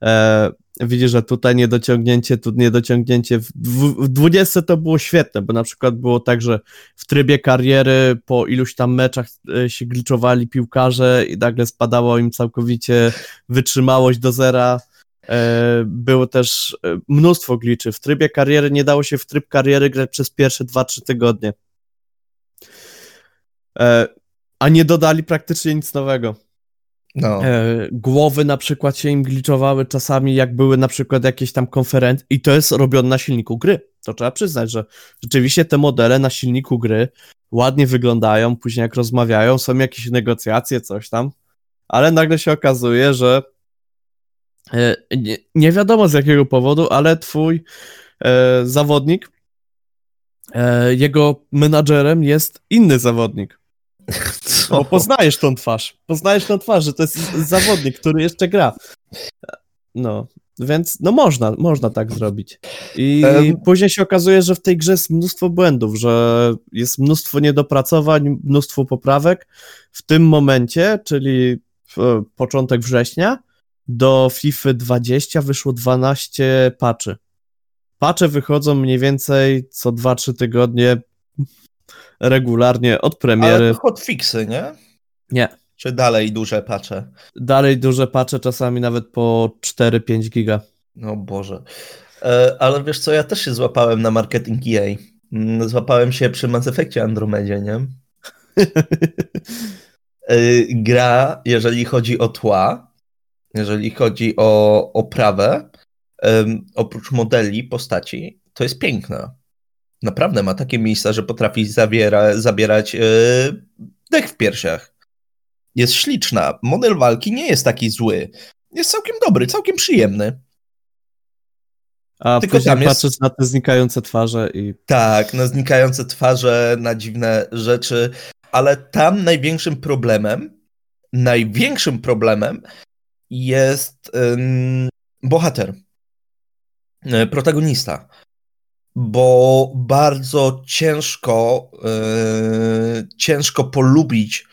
E, widzi, że tutaj niedociągnięcie, tu niedociągnięcie. W, w, w 20 to było świetne, bo na przykład było tak, że w trybie kariery po iluś tam meczach e, się gliczowali piłkarze i nagle spadało im całkowicie wytrzymałość do zera. E, było też e, mnóstwo gliczy. W trybie kariery nie dało się w tryb kariery grać przez pierwsze 2-3 tygodnie. A nie dodali praktycznie nic nowego. No. E, głowy na przykład się im gliczowały czasami, jak były na przykład jakieś tam konferencje i to jest robione na silniku gry. To trzeba przyznać, że rzeczywiście te modele na silniku gry ładnie wyglądają, później jak rozmawiają, są jakieś negocjacje, coś tam, ale nagle się okazuje, że e, nie, wiadomo z jakiego powodu, ale twój e, zawodnik, jego menadżerem jest inny zawodnik. [laughs] Co? Bo poznajesz tą twarz. Poznajesz tą twarz, że to jest zawodnik, który jeszcze gra. No, więc no można, można tak zrobić. I um. później się okazuje, że w tej grze jest mnóstwo błędów, że jest mnóstwo niedopracowań, mnóstwo poprawek. W tym momencie, czyli początek września, do FIFA 20 wyszło 12 patchy. Pacze wychodzą mniej więcej co 2-3 tygodnie regularnie od premiery. Ale hotfixy, nie? Nie. Czy dalej duże pacze? Dalej duże pacze, czasami nawet po 4-5 giga. No Boże. E, ale wiesz co, ja też się złapałem na marketing EA. Mm, złapałem się przy Mass Effectie Andromedzie, nie? [laughs] E, gra, jeżeli chodzi o tła, jeżeli chodzi o oprawę, oprócz modeli postaci, to jest piękna naprawdę ma takie miejsca, że potrafi zabiera, zabierać yy, dech w piersiach. Jest śliczna. Model walki nie jest taki zły. Jest całkiem dobry, całkiem przyjemny. A Tylko tam jest... na te znikające twarze i... Tak, na znikające twarze, na dziwne rzeczy, ale tam największym problemem, największym problemem jest ym, bohater, y, protagonista bo bardzo ciężko, yy, ciężko polubić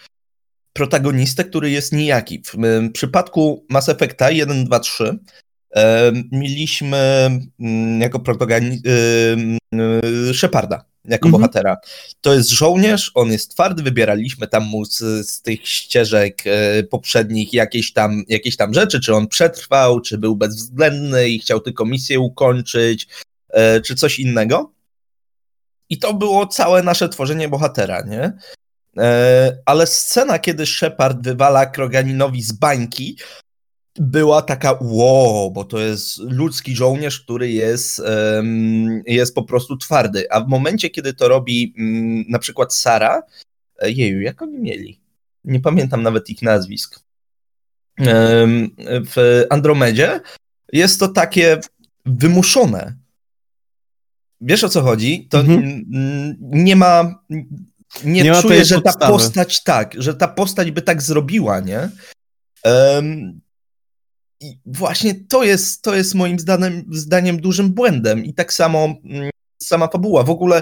protagonistę, który jest nijaki. W, w przypadku Mass Effecta 1, 2, 3 yy, mieliśmy yy, jako protagonistę yy, Sheparda. jako Mhm. bohatera. To jest żołnierz, on jest twardy, wybieraliśmy tam mu z, z tych ścieżek e, poprzednich jakieś tam, jakieś tam rzeczy, czy on przetrwał, czy był bezwzględny i chciał tylko misję ukończyć, e, czy coś innego. I to było całe nasze tworzenie bohatera, nie? E, ale scena, kiedy Shepard wywala Kroganinowi z bańki, była taka wow, bo to jest ludzki żołnierz, który jest, jest po prostu twardy. A w momencie, kiedy to robi mm, na przykład Sara, e, jeju, jak oni mieli? Nie pamiętam nawet ich nazwisk. W Andromedzie jest to takie wymuszone. Wiesz o co chodzi? To Mhm. nie ma. Nie, Nie ma czuję, tej że ta podstawy. postać tak, że ta postać by tak zrobiła, nie? Em, I właśnie to jest, to jest moim zdaniem, zdaniem dużym błędem. I tak samo mm, sama fabuła. W ogóle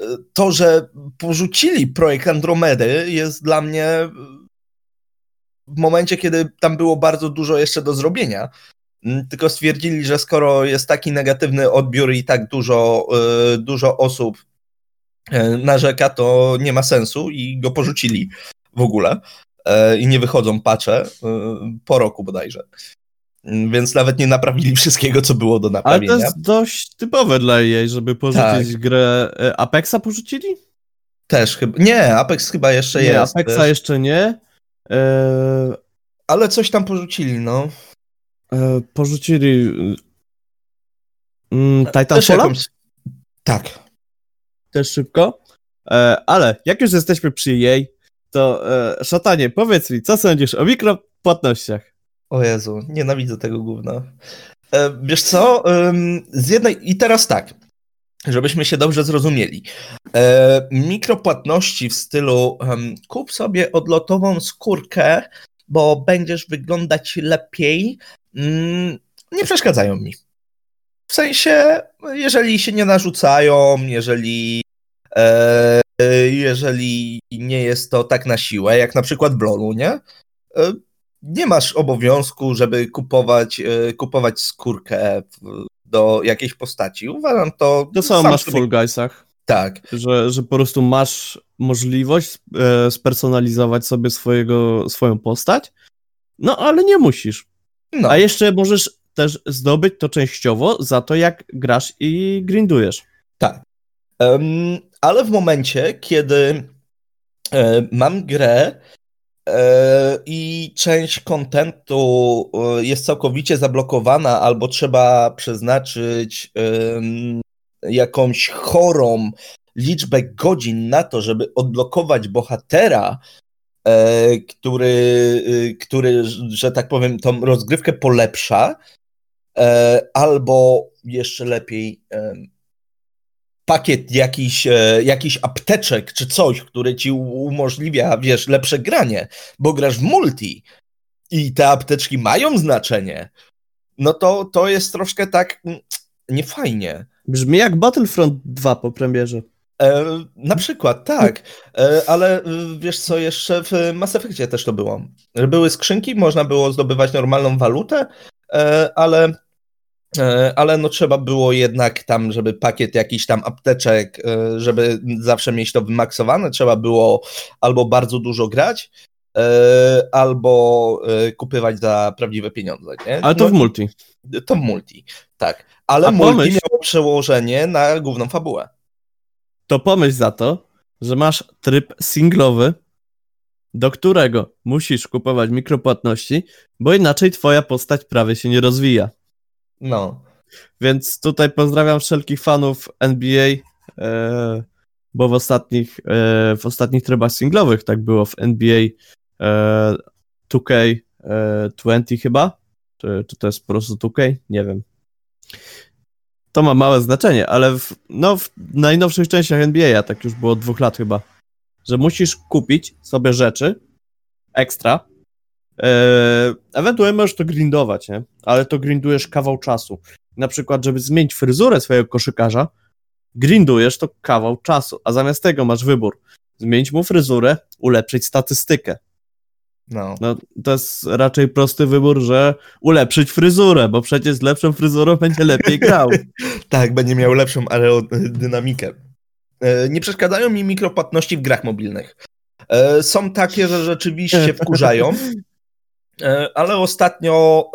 e, to, że porzucili projekt Andromedy jest dla mnie w momencie, kiedy tam było bardzo dużo jeszcze do zrobienia. Mm, Tylko stwierdzili, że skoro jest taki negatywny odbiór i tak dużo, e, dużo osób e, narzeka, to nie ma sensu i go porzucili w ogóle. E, I nie wychodzą pacze po roku bodajże. Mm, Więc nawet nie naprawili [laughs] wszystkiego, co było do Ale naprawienia. to jest dość typowe dla EA, żeby porzucić Tak. grę. Apexa porzucili? Też chyba. Nie, Apex chyba jeszcze nie, jest. Apexa wiesz. jeszcze nie. Ale coś tam porzucili, no. E, porzucili. Mm, Też Titanfalla? jakąś... Tak. Też szybko. E, ale jak już jesteśmy przy EA, to e, szatanie, powiedz mi, co sądzisz o mikropłatnościach? O Jezu, nienawidzę tego gówna. E, wiesz co? Ym, z jednej... I teraz tak, żebyśmy się dobrze zrozumieli. E, mikropłatności w stylu kup sobie odlotową skórkę, bo będziesz wyglądać lepiej, mm, nie przeszkadzają mi. W sensie, jeżeli się nie narzucają, jeżeli e, jeżeli nie jest to tak na siłę, jak na przykład w LoLu, nie? E, Nie masz obowiązku, żeby kupować, e, kupować skórkę w- do jakiejś postaci. Uważam to... To samo sam masz w Fall Guysach, Tak, że, że po prostu masz możliwość spersonalizować sobie swojego, swoją postać, no ale nie musisz. No. A jeszcze możesz też zdobyć to częściowo za to, jak grasz i grindujesz. Em, ale w momencie, kiedy e, mam grę e, i część kontentu e, jest całkowicie zablokowana, albo trzeba przeznaczyć jakąś chorą liczbę godzin na to, żeby odblokować bohatera, który, y, który, że tak powiem, tą rozgrywkę polepsza, e, albo jeszcze lepiej pakiet jakiś, e, jakiś apteczek czy coś, które ci umożliwia, wiesz, lepsze granie, bo grasz w multi i te apteczki mają znaczenie, no to, to jest troszkę tak mm, niefajnie. Brzmi jak Battlefront 2 po premierze. E, na przykład, tak, e, ale y, wiesz co, jeszcze w Mass Effectie też to było. Były skrzynki, można było zdobywać normalną walutę, e, ale, e, ale no trzeba było jednak tam, żeby pakiet jakiś tam apteczek, e, żeby zawsze mieć to wymaksowane, trzeba było albo bardzo dużo grać, e, albo e, kupywać za prawdziwe pieniądze. Nie? Ale to No, w multi. to w multi, tak. Ale A multi pomyśl- miało przełożenie na główną fabułę. To pomyśl za to, że masz tryb singlowy, do którego musisz kupować mikropłatności, bo inaczej twoja postać prawie się nie rozwija. No. Więc tutaj pozdrawiam wszelkich fanów NBA, e, bo w ostatnich, e, w ostatnich trybach singlowych tak było w NBA e, 2K20 chyba, czy, czy to jest po prostu 2K? Nie wiem. To ma małe znaczenie, ale w, no, w najnowszych częściach NBA, tak już było od dwóch lat chyba, że musisz kupić sobie rzeczy ekstra, e, ewentualnie możesz to grindować, nie? Ale to grindujesz kawał czasu na przykład, żeby zmienić fryzurę swojego koszykarza, grindujesz to kawał czasu, a zamiast tego masz wybór. Zmienić mu fryzurę, ulepszyć statystykę. No. No, to jest raczej prosty wybór, że ulepszyć fryzurę, bo przecież z lepszą fryzurą [laughs] będzie lepiej grał. [laughs] Tak, będzie miał lepszą aerodynamikę. E, nie przeszkadzają mi mikropłatności w grach mobilnych. E, są takie, że rzeczywiście wkurzają, [laughs] e, ale ostatnio,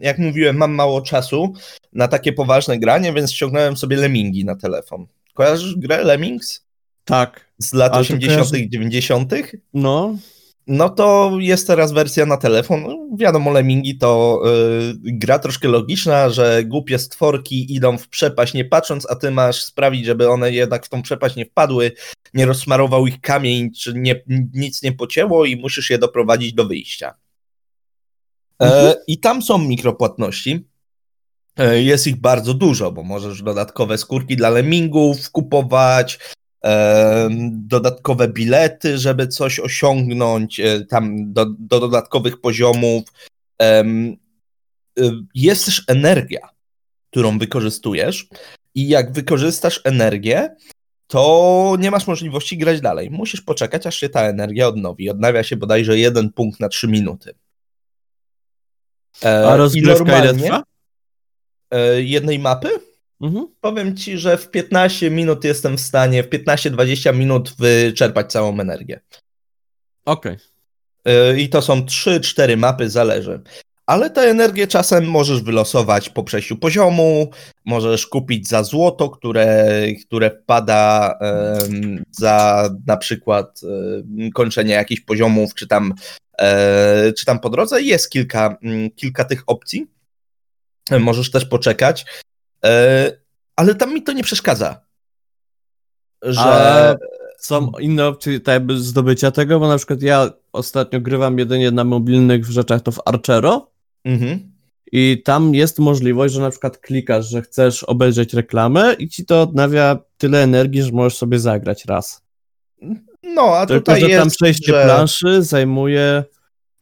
jak mówiłem, mam mało czasu na takie poważne granie, więc ściągnąłem sobie Lemmingi na telefon. Kojarzysz grę Lemmings? Tak. Z lat 80., i 90. No. No to jest teraz wersja na telefon. No, wiadomo, Lemmingi to yy, gra troszkę logiczna, że głupie stworki idą w przepaść nie patrząc, a ty masz sprawić, żeby one jednak w tą przepaść nie wpadły, nie rozsmarował ich kamień, czy nie, nic nie pocięło i musisz je doprowadzić do wyjścia. E, mhm. I tam są mikropłatności. E, jest ich bardzo dużo, bo możesz dodatkowe skórki dla lemmingów kupować, dodatkowe bilety, żeby coś osiągnąć, e, tam do, do dodatkowych poziomów. E, jest też energia, którą wykorzystujesz, i jak wykorzystasz energię, to nie masz możliwości grać dalej. Musisz poczekać, aż się ta energia odnowi. Odnawia się bodajże jeden punkt na trzy minuty. E, A rozgrywka ile trwa? Jednej mapy? Mhm. Powiem ci, że w 15 minut jestem w stanie, w 15-20 minut wyczerpać całą energię. Okej. Okay. I to są 3-4 mapy, zależy. Ale tę energię czasem możesz wylosować po przejściu poziomu, możesz kupić za złoto, które, które wpada um, za na przykład um, kończenie jakichś poziomów, czy tam, um, czy tam po drodze. Jest kilka, mm, kilka tych opcji. Możesz też poczekać. E, ale tam mi to nie przeszkadza. Że. A są inne opcje tak zdobycia tego, bo na przykład ja ostatnio grywam jedynie na mobilnych rzeczach, to w Archero. Mhm. I tam jest możliwość, że na przykład klikasz, że chcesz obejrzeć reklamę i ci to odnawia tyle energii, że możesz sobie zagrać raz. No, a Tylko, tutaj że jest, tam przejście że... planszy zajmuje,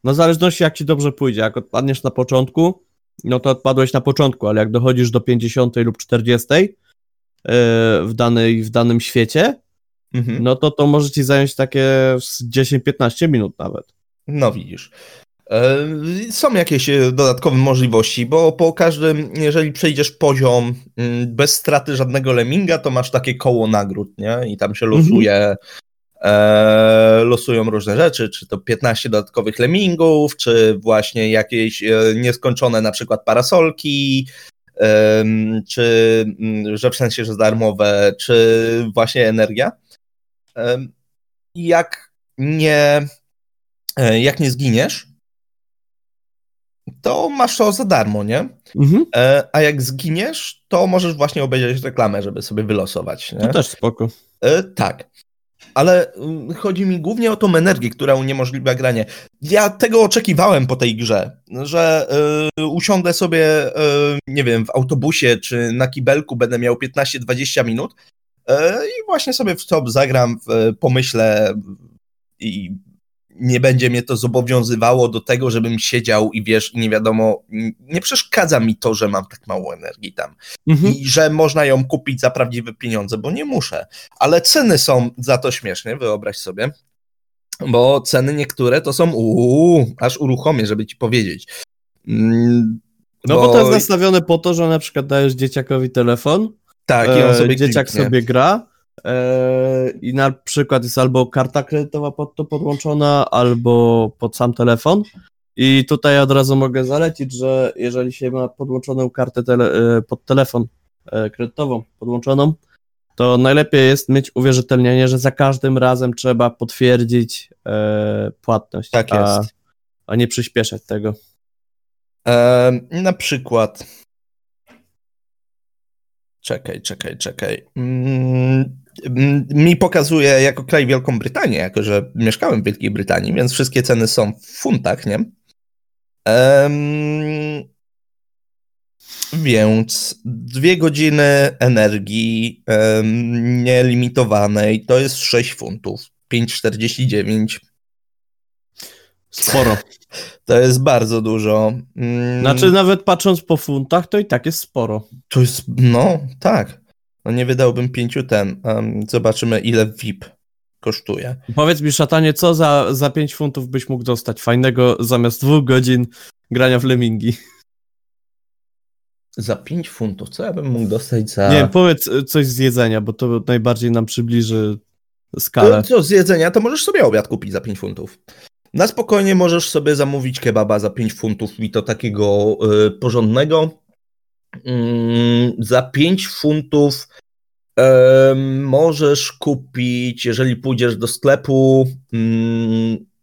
no w zależności jak ci dobrze pójdzie, jak odpadniesz na początku, no to odpadłeś na początku, ale jak dochodzisz do 50 lub 40 e, w, danej, w danym świecie, mhm. no to to może ci zająć takie 10-15 minut nawet. No widzisz. E, są jakieś e, dodatkowe możliwości, bo po każdym, jeżeli przejdziesz poziom mm, bez straty żadnego leminga, to masz takie koło nagród, nie? I tam się losuje mhm e, losują różne rzeczy, czy to 15 dodatkowych lemmingów, czy właśnie jakieś e, nieskończone na przykład parasolki, e, czy mm, że w sensie, że darmowe, czy właśnie energia. E, jak nie, e, jak nie zginiesz, to masz to za darmo, nie? Mhm. E, a jak zginiesz, to możesz właśnie obejrzeć reklamę, żeby sobie wylosować. Nie? To też spoko. tak ale mm, chodzi mi głównie o tą energię, która uniemożliwia granie. Ja tego oczekiwałem po tej grze, że y, usiądę sobie, y, nie wiem, w autobusie czy na kibelku będę miał 15-20 minut y, i właśnie sobie w to zagram, pomyślę i nie będzie mnie to zobowiązywało do tego, żebym siedział i wiesz, nie wiadomo, nie przeszkadza mi to, że mam tak mało energii tam mhm. i że można ją kupić za prawdziwe pieniądze, bo nie muszę, ale ceny są za to śmieszne, wyobraź sobie, bo ceny niektóre to są uuu, aż uruchomię, żeby ci powiedzieć. Mm, no bo... bo to jest nastawione po to, że na przykład dajesz dzieciakowi telefon, tak, i on e, sobie dzieciak kliknie. sobie gra, i na przykład jest albo karta kredytowa pod to podłączona, albo pod sam telefon. I tutaj od razu mogę zalecić, że jeżeli się ma podłączoną kartę tele, e, pod telefon e, kredytową podłączoną, to najlepiej jest mieć uwierzytelnienie, że za każdym razem trzeba potwierdzić e, płatność, tak jest. A, a nie przyspieszać tego. E, na przykład. Czekaj, czekaj, czekaj. Mm, mi pokazuje jako kraj Wielką Brytanię, jako że mieszkałem w Wielkiej Brytanii, więc wszystkie ceny są w funtach, nie? Um, więc dwie godziny energii um, nielimitowanej to jest 6 funtów. 5,49. Sporo. [laughs] To jest bardzo dużo. Mm. Znaczy, nawet patrząc po funtach, to i tak jest sporo. To jest, no, tak. No nie wydałbym pięciu ten. Um, zobaczymy, ile VIP kosztuje. Powiedz mi, szatanie, co za, za 5 funtów byś mógł dostać fajnego zamiast dwóch godzin grania w Lemingi? Za 5 funtów, co ja bym mógł dostać za... Nie, powiedz y, coś z jedzenia, bo to najbardziej nam przybliży skalę. Co z jedzenia, to możesz sobie obiad kupić za 5 funtów. Na spokojnie możesz sobie zamówić kebaba za 5 funtów i to takiego y, porządnego. Mm, za 5 funtów możesz kupić, jeżeli pójdziesz do sklepu, y,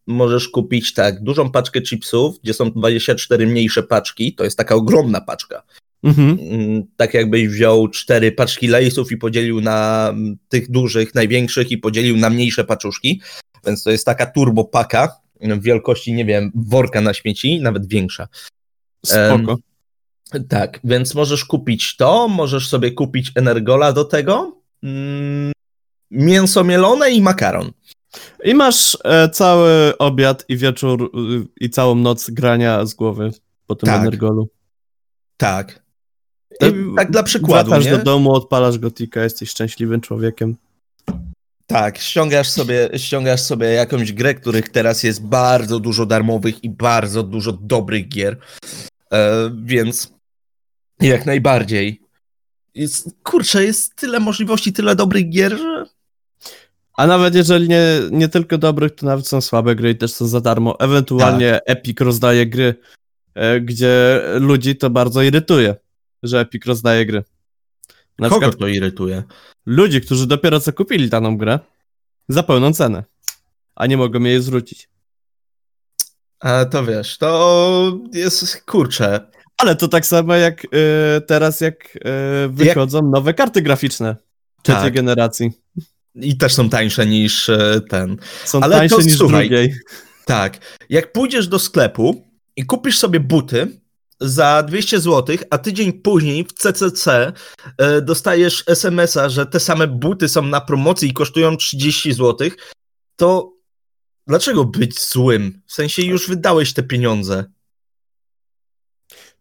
możesz kupić tak, dużą paczkę chipsów, gdzie są 24 mniejsze paczki, to jest taka ogromna paczka. Mhm. Mm, tak jakbyś wziął cztery paczki lejsów i podzielił na tych dużych, największych i podzielił na mniejsze paczuszki. Więc to jest taka turbo paka wielkości, nie wiem, worka na śmieci, nawet większa. Spoko. Tak, więc możesz kupić to, możesz sobie kupić energola do tego, mm, mięso mielone i makaron. I masz e, cały obiad i wieczór y, i całą noc grania z głowy po tym tak. energolu. Tak. Tak dla przykładu. Wracasz do domu, odpalasz gotika, jesteś szczęśliwym człowiekiem. Tak, ściągasz sobie, ściągasz sobie jakąś grę, których teraz jest bardzo dużo darmowych i bardzo dużo dobrych gier. E, więc jak najbardziej. Jest, kurczę, jest tyle możliwości, tyle dobrych gier, że. A nawet jeżeli nie, nie tylko dobrych, to nawet są słabe gry i też są za darmo. Ewentualnie tak. Epic rozdaje gry, e, gdzie ludzi to bardzo irytuje, że Epic rozdaje gry. Na Kogo przykład to irytuje? Ludzi, którzy dopiero co kupili daną grę za pełną cenę, a nie mogą jej zwrócić. A to wiesz, to jest kurcze. Ale to tak samo jak y, teraz, jak y, wychodzą jak... nowe karty graficzne trzeciej tak. generacji. I też są tańsze niż y, ten. Są Ale tańsze to, niż słuchaj, drugiej. Tak. Jak pójdziesz do sklepu i kupisz sobie buty, za 200 zł, a tydzień później w CCC dostajesz SMS-a, że te same buty są na promocji i kosztują 30 zł, to dlaczego być złym? W sensie już wydałeś te pieniądze.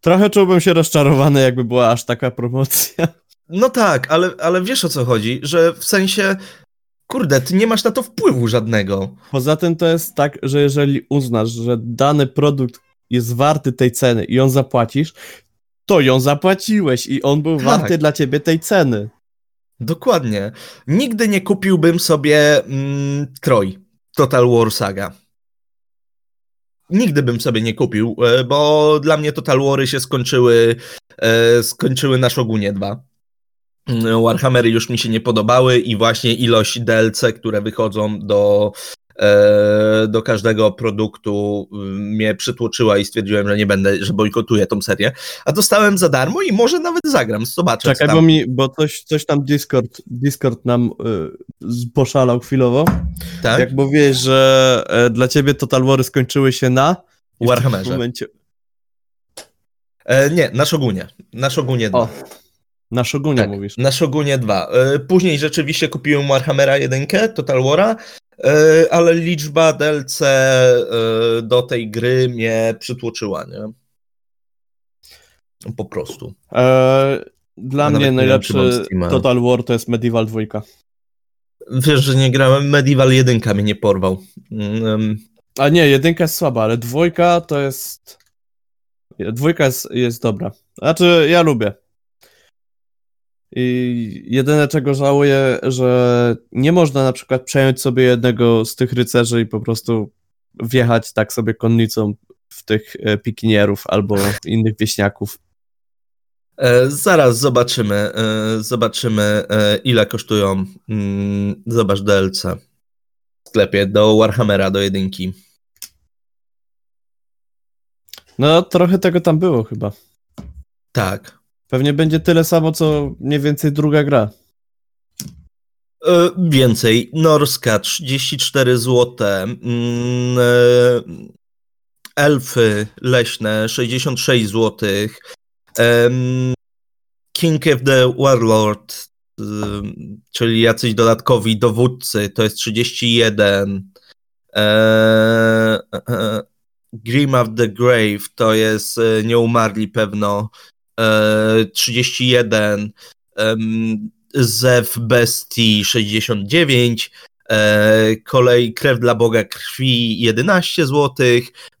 Trochę czułbym się rozczarowany, jakby była aż taka promocja. No tak, ale, ale wiesz o co chodzi, że w sensie Kurde, ty nie masz na to wpływu żadnego. Poza tym to jest tak, że jeżeli uznasz, że dany produkt jest warty tej ceny i ją zapłacisz, to ją zapłaciłeś i on był tak. warty dla ciebie tej ceny. Dokładnie. Nigdy nie kupiłbym sobie mm, Troy, Total War Saga. Nigdy bym sobie nie kupił, e, bo dla mnie Total Wary się skończyły, e, skończyły na Shogunie 2. Mm, Warhammery już mi się nie podobały i właśnie ilość DLC, które wychodzą do do każdego produktu y, mnie przytłoczyła i stwierdziłem, że nie będę, że bojkotuję tą serię. A dostałem za darmo i może nawet zagram, zobaczę. Czekaj, bo mi, bo coś, coś tam Discord, Discord nam y, poszalał chwilowo. Tak? Jak mówię, że e, dla ciebie Total Wary skończyły się na Warhammerze. Momencie... E, nie, na Shogunie. Na Shogunie 2. O. Na Shogunie tak, mówisz. Na Shogunie 2. E, później rzeczywiście kupiłem Warhammera 1, Total War'a E, ale liczba DLC e, do tej gry mnie przytłoczyła, nie? Po prostu. E, dla mnie najlepszy Total War to jest Medieval 2. Wiesz, że nie grałem, Medieval 1 mnie nie porwał. Um... A nie, jedynka jest słaba, ale dwójka to jest... Dwójka jest, jest dobra. Znaczy, ja lubię. I jedyne czego żałuję, że nie można na przykład przejąć sobie jednego z tych rycerzy i po prostu wjechać tak sobie konnicą w tych e, pikinierów albo [laughs] innych wieśniaków. E, zaraz zobaczymy, e, zobaczymy e, ile kosztują, mm, zobacz DLC w sklepie do Warhammera, do jedynki. No trochę tego tam było chyba. Tak, Pewnie będzie tyle samo, co mniej więcej druga gra. E, więcej. Norska 34 zł. E, elfy leśne 66 zł. E, King of the Warlord, e, czyli jacyś dodatkowi dowódcy, to jest 31. E, e, Grim of the Grave to jest nieumarli pewno 31, Zew Bestii 69, E, kolej Krew dla Boga Krwi 11 zł,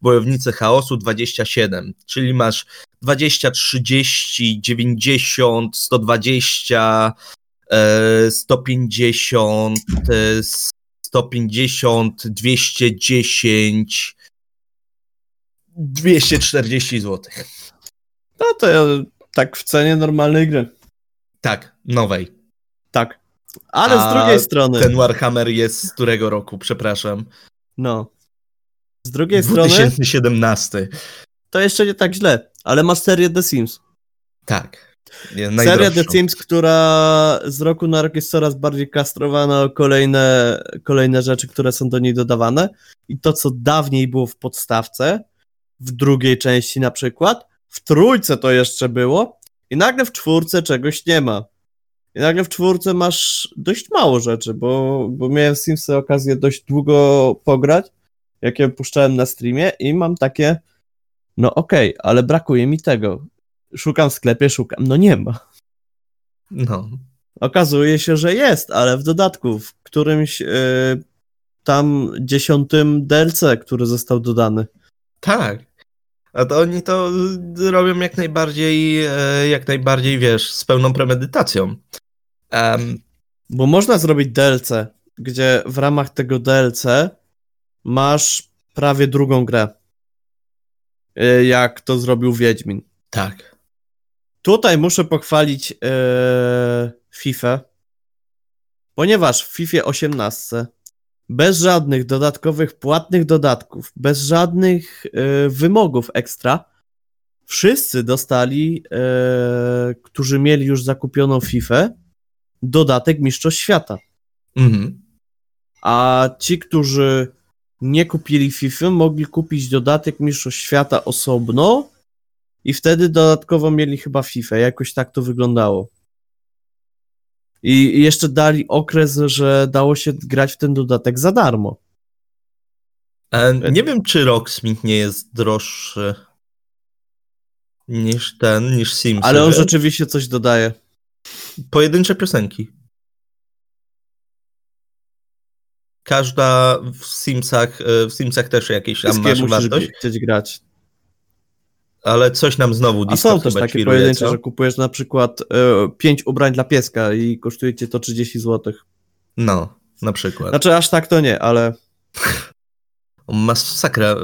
Wojownicy Chaosu 27, czyli masz 20, 30, 90, 120, 150, 150, 210, 240 zł. No to ja, tak w cenie normalnej gry. Tak, nowej. Tak. Ale A z drugiej strony. Ten Warhammer jest z którego roku, przepraszam? No. Z drugiej strony. 2017. To jeszcze nie tak źle, ale masz serię The Sims. Tak. Seria The Sims, która z roku na rok jest coraz bardziej kastrowana o kolejne, kolejne rzeczy, które są do niej dodawane. I to, co dawniej było w podstawce, w drugiej części na przykład, w trójce to jeszcze było, i nagle w czwórce czegoś nie ma. I nagle w czwórce masz dość mało rzeczy, bo, bo miałem w Simsy okazję dość długo pograć, jak je puszczałem na streamie i mam takie, no okej, okay, ale brakuje mi tego. Szukam w sklepie, szukam, no nie ma. No. Okazuje się, że jest, ale w dodatku, w którymś yy, tam dziesiątym DLC, który został dodany. Tak. A to oni to robią jak najbardziej, e, jak najbardziej, wiesz, z pełną premedytacją. Um. Bo można zrobić DLC, gdzie w ramach tego DLC masz prawie drugą grę. E, jak to zrobił Wiedźmin. Tak. Tutaj muszę pochwalić yy, FIFA, ponieważ w FIFA 18 bez żadnych dodatkowych płatnych dodatków, bez żadnych y, wymogów ekstra, wszyscy dostali, y, którzy mieli już zakupioną FIFA, dodatek Mistrzostw Świata. Mhm. A ci, którzy nie kupili FIFA, mogli kupić dodatek Mistrzostw Świata osobno i wtedy dodatkowo mieli chyba FIFA. Jakoś tak to wyglądało. I jeszcze dali okres, że dało się grać w ten dodatek za darmo. Nie wiem, czy Rocksmith nie jest droższy niż ten, niż Sims. Ale on rzeczywiście coś dodaje. Pojedyncze piosenki. Każda w Simsach, e, w Simsach też jakieś tam masz wartość. chcieć grać ale coś nam znowu A są też takie pojedyncze, co? że kupujesz na przykład y, e, 5 ubrań dla pieska i kosztuje cię to 30 zł. No, na przykład. Znaczy aż tak to nie, ale... [laughs] Masakra.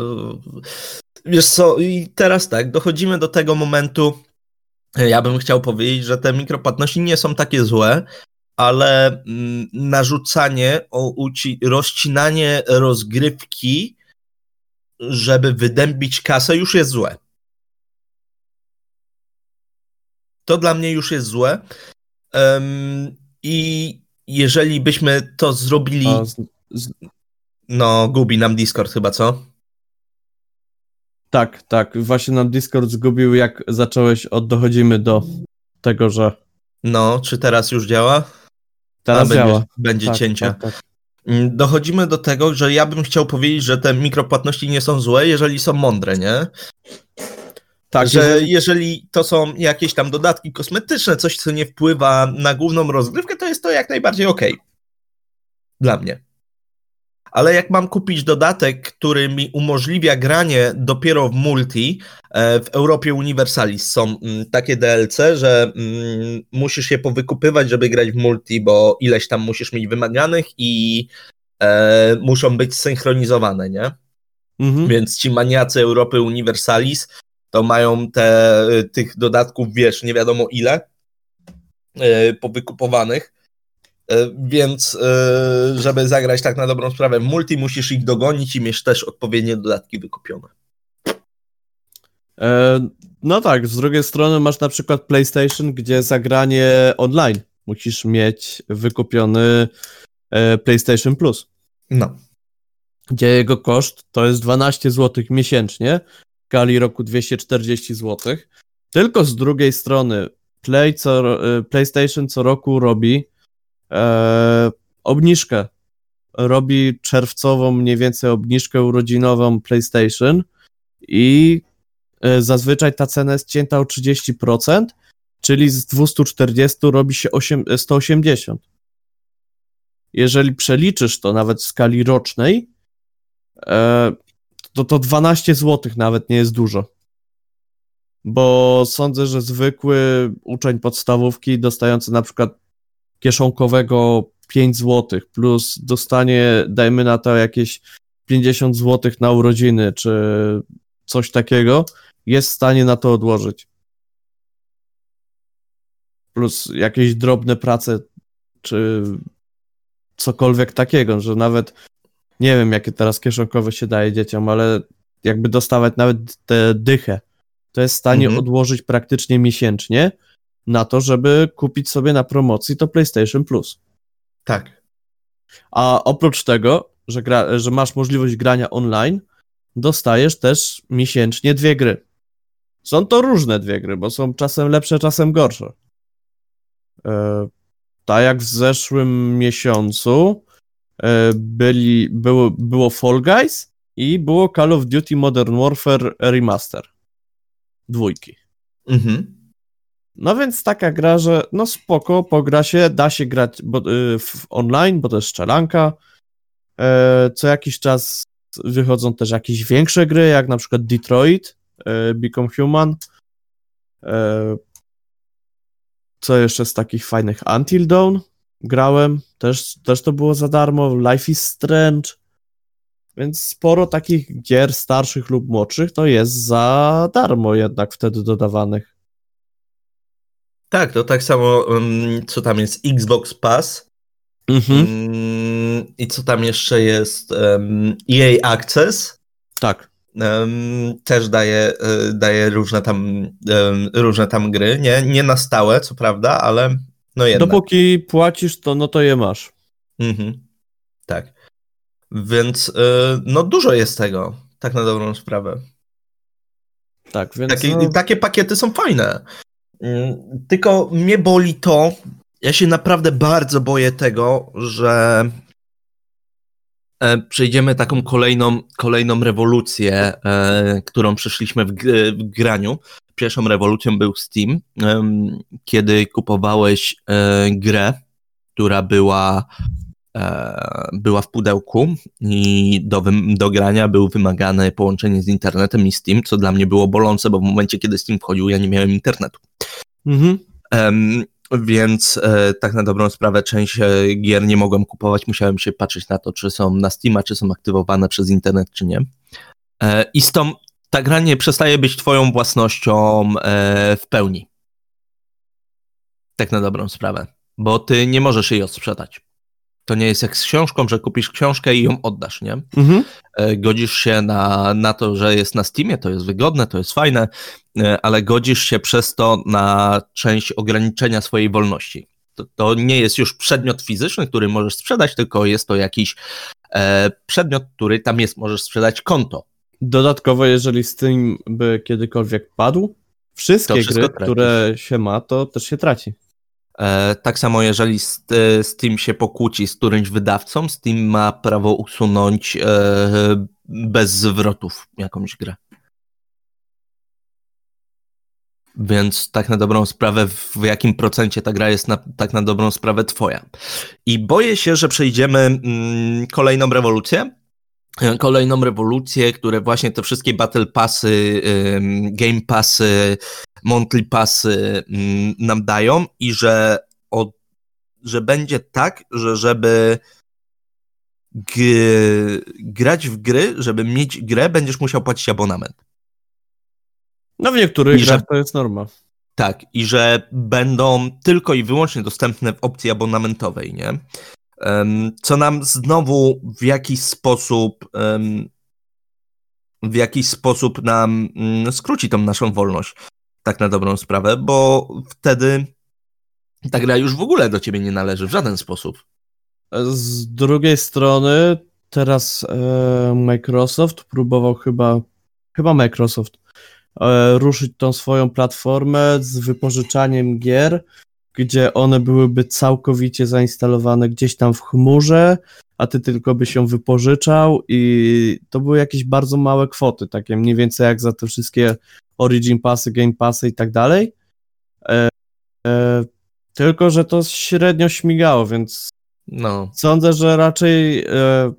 Wiesz co, i teraz tak, dochodzimy do tego momentu, ja bym chciał powiedzieć, że te mikropłatności nie są takie złe, ale mm, narzucanie, o, uci, rozcinanie rozgrywki, żeby wydębić kasę, już jest złe. To dla mnie już jest złe. Um, I jeżeli byśmy to zrobili. Z, z... No, gubi nam Discord chyba, co? Tak, tak. Właśnie nam Discord zgubił, jak zacząłeś od dochodzimy do tego, że. No, czy teraz już działa? Teraz A, działa. Będzie, będzie tak, cięcia. Tak, tak. Mm, dochodzimy do tego, że ja bym chciał powiedzieć, że te mikropłatności nie są złe, jeżeli są mądre, nie? Tak, że jeżeli to są jakieś tam dodatki kosmetyczne, coś, co nie wpływa na główną rozgrywkę, to jest to jak najbardziej ok. Dla mnie. Ale jak mam kupić dodatek, który mi umożliwia granie dopiero w multi, e, w Europie Universalis są mm, takie DLC, że mm, musisz je powykupywać, żeby grać w multi, bo ileś tam musisz mieć wymaganych i e, muszą być synchronizowane, nie? Mhm. Więc ci maniacy Europy Universalis to mają te, y, tych dodatków, wiesz, nie wiadomo ile yy, powykupowanych. Yy, więc yy, żeby zagrać tak na dobrą sprawę w multi, musisz ich dogonić i mieć też odpowiednie dodatki wykupione. E, no tak, z drugiej strony masz na przykład PlayStation, gdzie zagranie online musisz mieć wykupiony e, PlayStation Plus. No. Gdzie jego koszt to jest 12 zł miesięcznie, skali roku 240 zł. Tylko z drugiej strony Play co, y, PlayStation co roku robi e, obniżkę. Robi czerwcową mniej więcej obniżkę urodzinową PlayStation i e, zazwyczaj ta cena jest cięta o 30%, czyli z 240 robi się 8, 180. jeżeli przeliczysz to nawet w skali rocznej, e, to to 12 zł nawet nie jest dużo. Bo sądzę, że zwykły uczeń podstawówki dostający na przykład kieszonkowego 5 zł plus dostanie, dajmy na to jakieś 50 zł na urodziny czy coś takiego, jest w stanie na to odłożyć. Plus jakieś drobne prace czy cokolwiek takiego, że nawet nie wiem, jakie teraz kieszonkowe się daje dzieciom, ale jakby dostawać nawet tę dychę, to jest w stanie mhm. odłożyć praktycznie miesięcznie na to, żeby kupić sobie na promocji to PlayStation Plus. Tak. A oprócz tego, że, gra, że masz możliwość grania online, dostajesz też miesięcznie dwie gry. Są to różne dwie gry, bo są czasem lepsze, czasem gorsze. E, tak jak w zeszłym miesiącu byli, było, było Fall Guys i było Call of Duty Modern Warfare Remaster. Dwójki. Mhm. No więc taka gra, że no spoko, pogra się, da się grać bo, y, w online, bo to jest strzelanka. E, co jakiś czas wychodzą też jakieś większe gry, jak na przykład Detroit, e, Become Human. E, co jeszcze z takich fajnych? Until Dawn grałem, też, też to było za darmo. Life is Strange. Więc sporo takich gier starszych lub młodszych to jest za darmo jednak wtedy dodawanych. Tak, to tak samo, co tam jest Xbox Pass. Mhm. Um, I co tam jeszcze jest? EA Access. Tak. też daje, e, daje różne, tam, różne tam gry. Nie, nie na stałe, co prawda, ale no jednak. Dopóki płacisz, to no to je masz. Mhm. Tak. Więc e, no dużo jest tego, tak na dobrą sprawę. Tak, więc. Takie, no... takie pakiety są fajne. Mm, tylko mnie boli to, ja się naprawdę bardzo boję tego, że e, przejdziemy taką kolejną, kolejną rewolucję, e, którą przeszliśmy w, w graniu. Pierwszą rewolucją był Steam, kiedy kupowałeś e, grę, która była była w pudełku i do, do grania było wymagane połączenie z internetem i Steam, co dla mnie było bolące, bo w momencie, kiedy Steam wchodził, ja nie miałem internetu. Mhm. Um, więc e, tak na dobrą sprawę część e, gier nie mogłem kupować, musiałem się patrzeć na to, czy są na Steama, czy są aktywowane przez internet, czy nie. E, I stąd ta gra nie przestaje być twoją własnością e, w pełni. Tak na dobrą sprawę, bo ty nie możesz jej odsprzedać. To nie jest jak z książką, że kupisz książkę i ją oddasz, nie? Mhm. E, godzisz się na, na to, że jest na Steamie, to jest wygodne, to jest fajne, e, ale godzisz się przez to na część ograniczenia swojej wolności. To, to nie jest już przedmiot fizyczny, który możesz sprzedać, tylko jest to jakiś przedmiot, który tam jest, możesz sprzedać konto. Dodatkowo, jeżeli Steam by kiedykolwiek padł, wszystkie gry, tracisz. które się ma, to też się traci. E, tak samo jeżeli e, Steam się pokłóci z którymś wydawcą, Steam ma prawo usunąć e, bez zwrotów jakąś grę. Więc tak na dobrą sprawę, w jakim procencie ta gra jest na, tak na dobrą sprawę twoja. I boję się, że przejdziemy mm, kolejną rewolucję. Kolejną rewolucję, które właśnie te wszystkie Battle Passy, Game Passy, monthly passy nam dają i że, od, że będzie tak, że żeby grać w gry, żeby mieć grę, będziesz musiał płacić abonament. No w niektórych I grach że, to jest norma. Tak, i że będą tylko i wyłącznie dostępne w opcji abonamentowej, nie? Co nam znowu w jakiś sposób w jakiś sposób nam mm, skróci tą naszą wolność tak na dobrą sprawę, bo wtedy ta gra już w ogóle do ciebie nie należy w żaden sposób. Z drugiej strony teraz e, Microsoft próbował chyba, chyba Microsoft e, ruszyć tą swoją platformę z wypożyczaniem gier, gdzie one byłyby całkowicie zainstalowane gdzieś tam w chmurze, a ty tylko byś się wypożyczał i to były jakieś bardzo małe kwoty, takie mniej więcej jak za te wszystkie Origin Passy, Game Passy i tak dalej. E, e, tylko, że to średnio śmigało, więc No. Sądzę, że raczej e,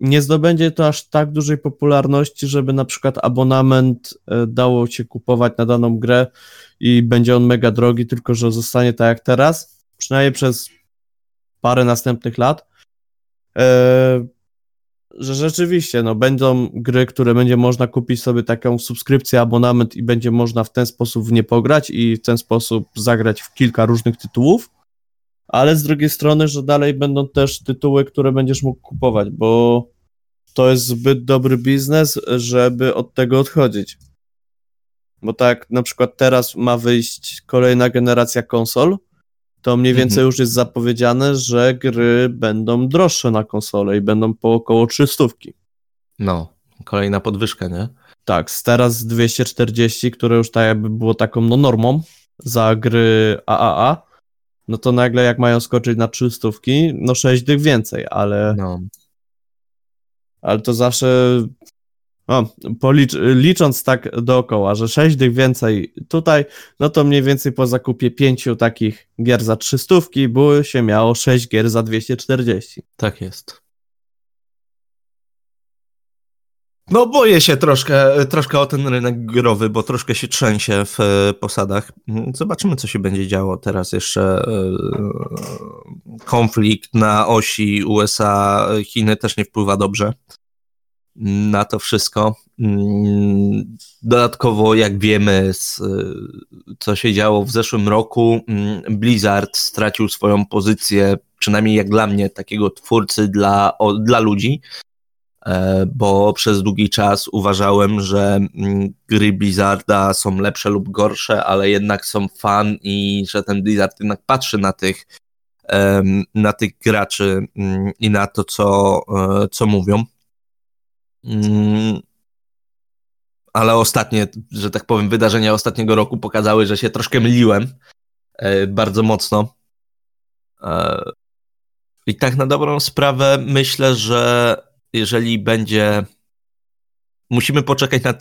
nie zdobędzie to aż tak dużej popularności, żeby na przykład abonament e, dało się kupować na daną grę i będzie on mega drogi, tylko że zostanie tak jak teraz, przynajmniej przez parę następnych lat. E, że rzeczywiście, no, będą gry, które będzie można kupić sobie taką subskrypcję, abonament i będzie można w ten sposób w nie pograć i w ten sposób zagrać w kilka różnych tytułów, ale z drugiej strony, że dalej będą też tytuły, które będziesz mógł kupować, bo to jest zbyt dobry biznes, żeby od tego odchodzić. Bo tak na przykład teraz ma wyjść kolejna generacja konsol, to mniej więcej mhm. już jest zapowiedziane, że gry będą droższe na konsolę i będą po około 300. No, kolejna podwyżka, nie? Tak, z teraz 240, które już tak jakby było taką no normą za gry AAA, no to nagle jak mają skoczyć na 300, no 6 dych więcej, ale no. ale to zawsze o, policz, licząc tak dookoła, że 6 dych więcej tutaj, no to mniej więcej po zakupie 5 takich gier za 300 było się miało 6 gier za 240. Tak jest. No boję się troszkę, troszkę o ten rynek growy, bo troszkę się trzęsie w e, posadach. Zobaczymy, co się będzie działo teraz jeszcze. E, konflikt na osi USA-Chiny też nie wpływa dobrze na to wszystko. Mm, dodatkowo, jak wiemy, co się działo w zeszłym roku, mm, Blizzard stracił swoją pozycję, przynajmniej jak dla mnie, takiego twórcy dla, dla ludzi, e, bo przez długi czas uważałem, że mm, gry Blizzarda są lepsze lub gorsze, ale jednak są fan i że ten Blizzard jednak patrzy na tych, na tych graczy i na to, co, e, co mówią. Mm, ale ostatnie, że tak powiem, wydarzenia ostatniego roku pokazały, że się troszkę myliłem e, bardzo mocno. E, I tak na dobrą sprawę myślę, że jeżeli będzie. Musimy poczekać na e,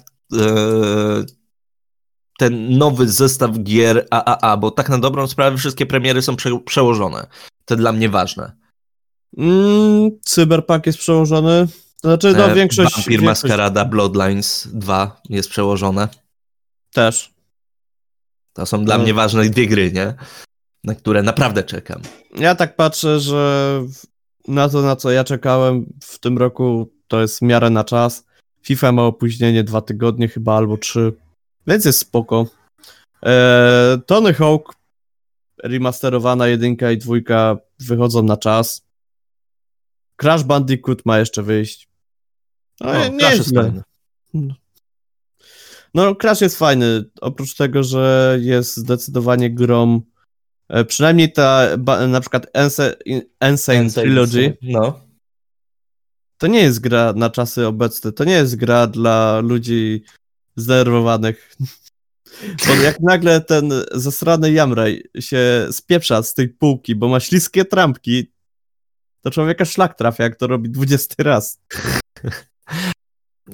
ten nowy zestaw gier AAA, bo tak na dobrą sprawę wszystkie premiery są prze przełożone. To dla mnie ważne. Mm, Cyberpunk jest przełożony. Znaczy, no, większość... Vampir większość... Maskarada Bloodlines 2 jest przełożone. Też. To są dla no. mnie ważne dwie gry, nie? Na które naprawdę czekam. Ja tak patrzę, że na to, na co ja czekałem w tym roku, to jest w miarę na czas. FIFA ma opóźnienie dwa tygodnie chyba, albo trzy, więc jest spoko. Eee, Tony Hawk remasterowana jedynka i dwójka wychodzą na czas. Crash Bandicoot ma jeszcze wyjść. No, o, nie Crash jest fajny. No, Crash jest fajny. Oprócz tego, że jest zdecydowanie grom. E, przynajmniej ta, na przykład Insane Trilogy. No. To nie jest gra na czasy obecne. To nie jest gra dla ludzi zdenerwowanych. [laughs] Bo jak nagle ten zasrany Jamraj się spieprza z tej półki, bo ma śliskie trampki, to człowieka szlak trafia, jak to robi 20 raz. [laughs]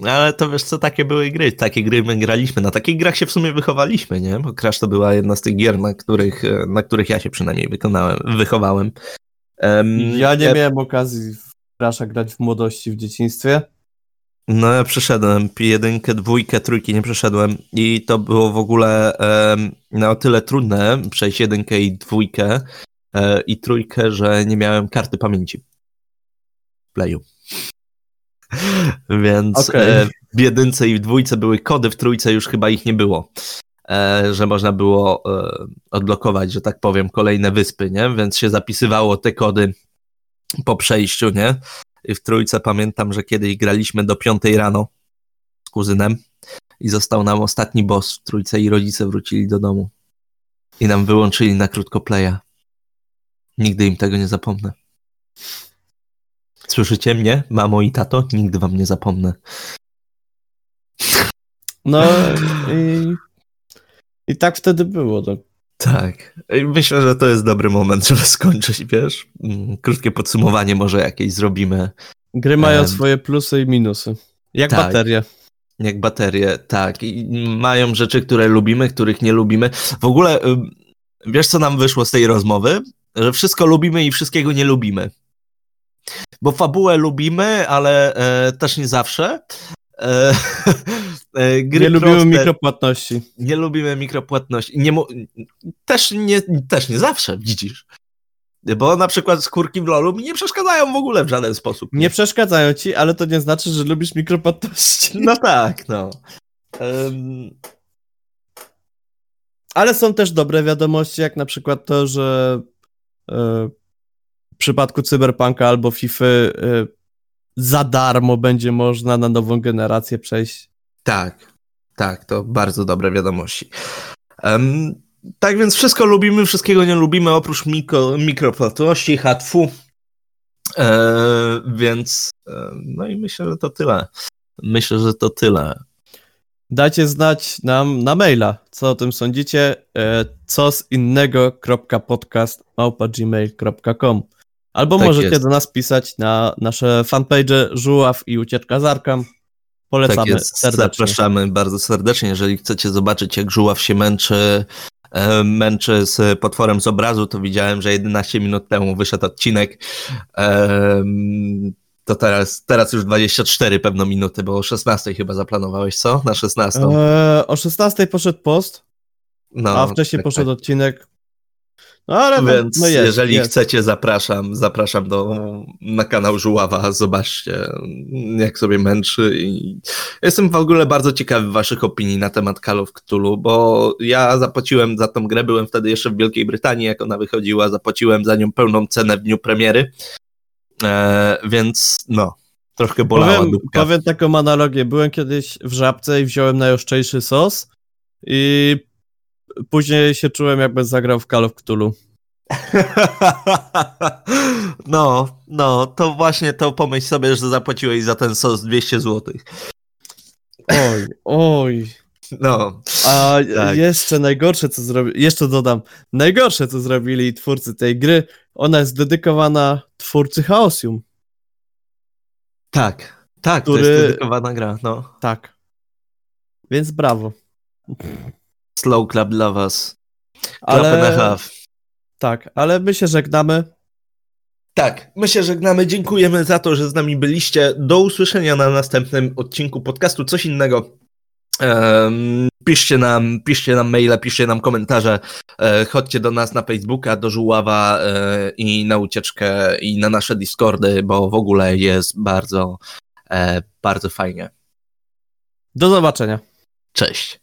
Ale to wiesz co, takie były gry, takie gry my graliśmy, na takich grach się w sumie wychowaliśmy, nie? Bo Crash to była jedna z tych gier, na których, na których ja się przynajmniej wykonałem, wychowałem. Um, ja nie ja... miałem okazji w Crasha grać w młodości, w dzieciństwie. No ja przeszedłem jedynkę, dwójkę, trójki nie przeszedłem i to było w ogóle um, na o tyle trudne przejść jedynkę i dwójkę e, i trójkę, że nie miałem karty pamięci w playu. [laughs] Więc okay. e, w jedynce i w dwójce były kody, w trójce już chyba ich nie było. E, że można było e, odblokować, że tak powiem, kolejne wyspy, nie? Więc się zapisywało te kody po przejściu, nie? I w trójce pamiętam, że kiedyś graliśmy do piątej rano z kuzynem i został nam ostatni boss w trójce i rodzice wrócili do domu. I nam wyłączyli na krótko playa. Nigdy im tego nie zapomnę. Słyszycie mnie, mamo i tato? Nigdy wam nie zapomnę. No [laughs] i, i tak wtedy było. Tak. Tak. Myślę, że to jest dobry moment, żeby skończyć, wiesz? Mm, krótkie podsumowanie może jakieś zrobimy. Gry mają um, swoje plusy i minusy. Jak tak, baterie. Jak baterie, tak. I mają rzeczy, które lubimy, których nie lubimy. W ogóle, wiesz co nam wyszło z tej rozmowy? że wszystko lubimy i wszystkiego nie lubimy. Bo fabułę lubimy, ale e, też nie zawsze. E, [laughs] e, gry nie lubimy proste, mikropłatności. Nie lubimy mikropłatności. Nie, też, nie, też nie zawsze, widzisz. Bo na przykład skórki w LoLu mi nie przeszkadzają w ogóle w żaden sposób. Nie, przeszkadzają ci, ale to nie znaczy, że lubisz mikropłatności. No tak, no. Um... Ale są też dobre wiadomości, jak na przykład to, że e, w przypadku Cyberpunka albo FIFA e, za darmo będzie można na nową generację przejść. Tak, tak, to bardzo dobre wiadomości. Um, tak więc wszystko lubimy, wszystkiego nie lubimy, oprócz mikro, mikropłatności, hatfu. E, więc e, no i myślę, że to tyle. Myślę, że to tyle. Dajcie znać nam na maila, co o tym sądzicie. E, co z innego.podcast.gmail.com Albo tak możecie jest. do nas pisać na nasze fanpage Żuław i Ucieczka Zarkam. Polecamy tak serdecznie. Zapraszamy bardzo serdecznie, jeżeli chcecie zobaczyć, jak Żuław się męczy E, męczy z potworem z obrazu, to widziałem, że 11 minut temu wyszedł odcinek. To teraz, teraz już 24 pewno minuty, bo o 16 chyba zaplanowałeś, co? Na 16. Eee, o 16 poszedł post, no, a wcześniej tak, poszedł tak. odcinek. No, ale no, Więc no jest, jeżeli jest. chcecie, zapraszam, zapraszam do, na kanał Żuława, zobaczcie jak sobie męczy i jestem w ogóle bardzo ciekawy waszych opinii na temat Call of Cthulhu, bo ja zapłaciłem za tą grę, byłem wtedy jeszcze w Wielkiej Brytanii, jak ona wychodziła, zapłaciłem za nią pełną cenę w dniu premiery, e, więc no, troszkę bolała powiem, Powiem taką analogię, byłem kiedyś w Żabce i wziąłem najostrzejszy sos i później się czułem jakby zagrał w Call of Cthulhu. [laughs] No, no, to właśnie to pomyśl sobie, że zapłaciłeś za ten sos 200 zł. Oj, oj. No. A tak. jeszcze najgorsze, co zrobili, jeszcze dodam, najgorsze, co zrobili twórcy tej gry, ona jest dedykowana twórcy Chaosium. Tak, tak, który... to jest dedykowana gra, no. Tak. Więc brawo. Slow Club dla was. Ale... Tak, ale my się żegnamy. Tak, my się żegnamy. Dziękujemy za to, że z nami byliście. Do usłyszenia na następnym odcinku podcastu. Coś innego. Um, piszcie nam, piszcie nam maile, piszcie nam komentarze, e, chodźcie do nas na Facebooka, do Żuława e, i na ucieczkę i na nasze Discordy, bo w ogóle jest bardzo, e, bardzo fajnie. Do zobaczenia. Cześć.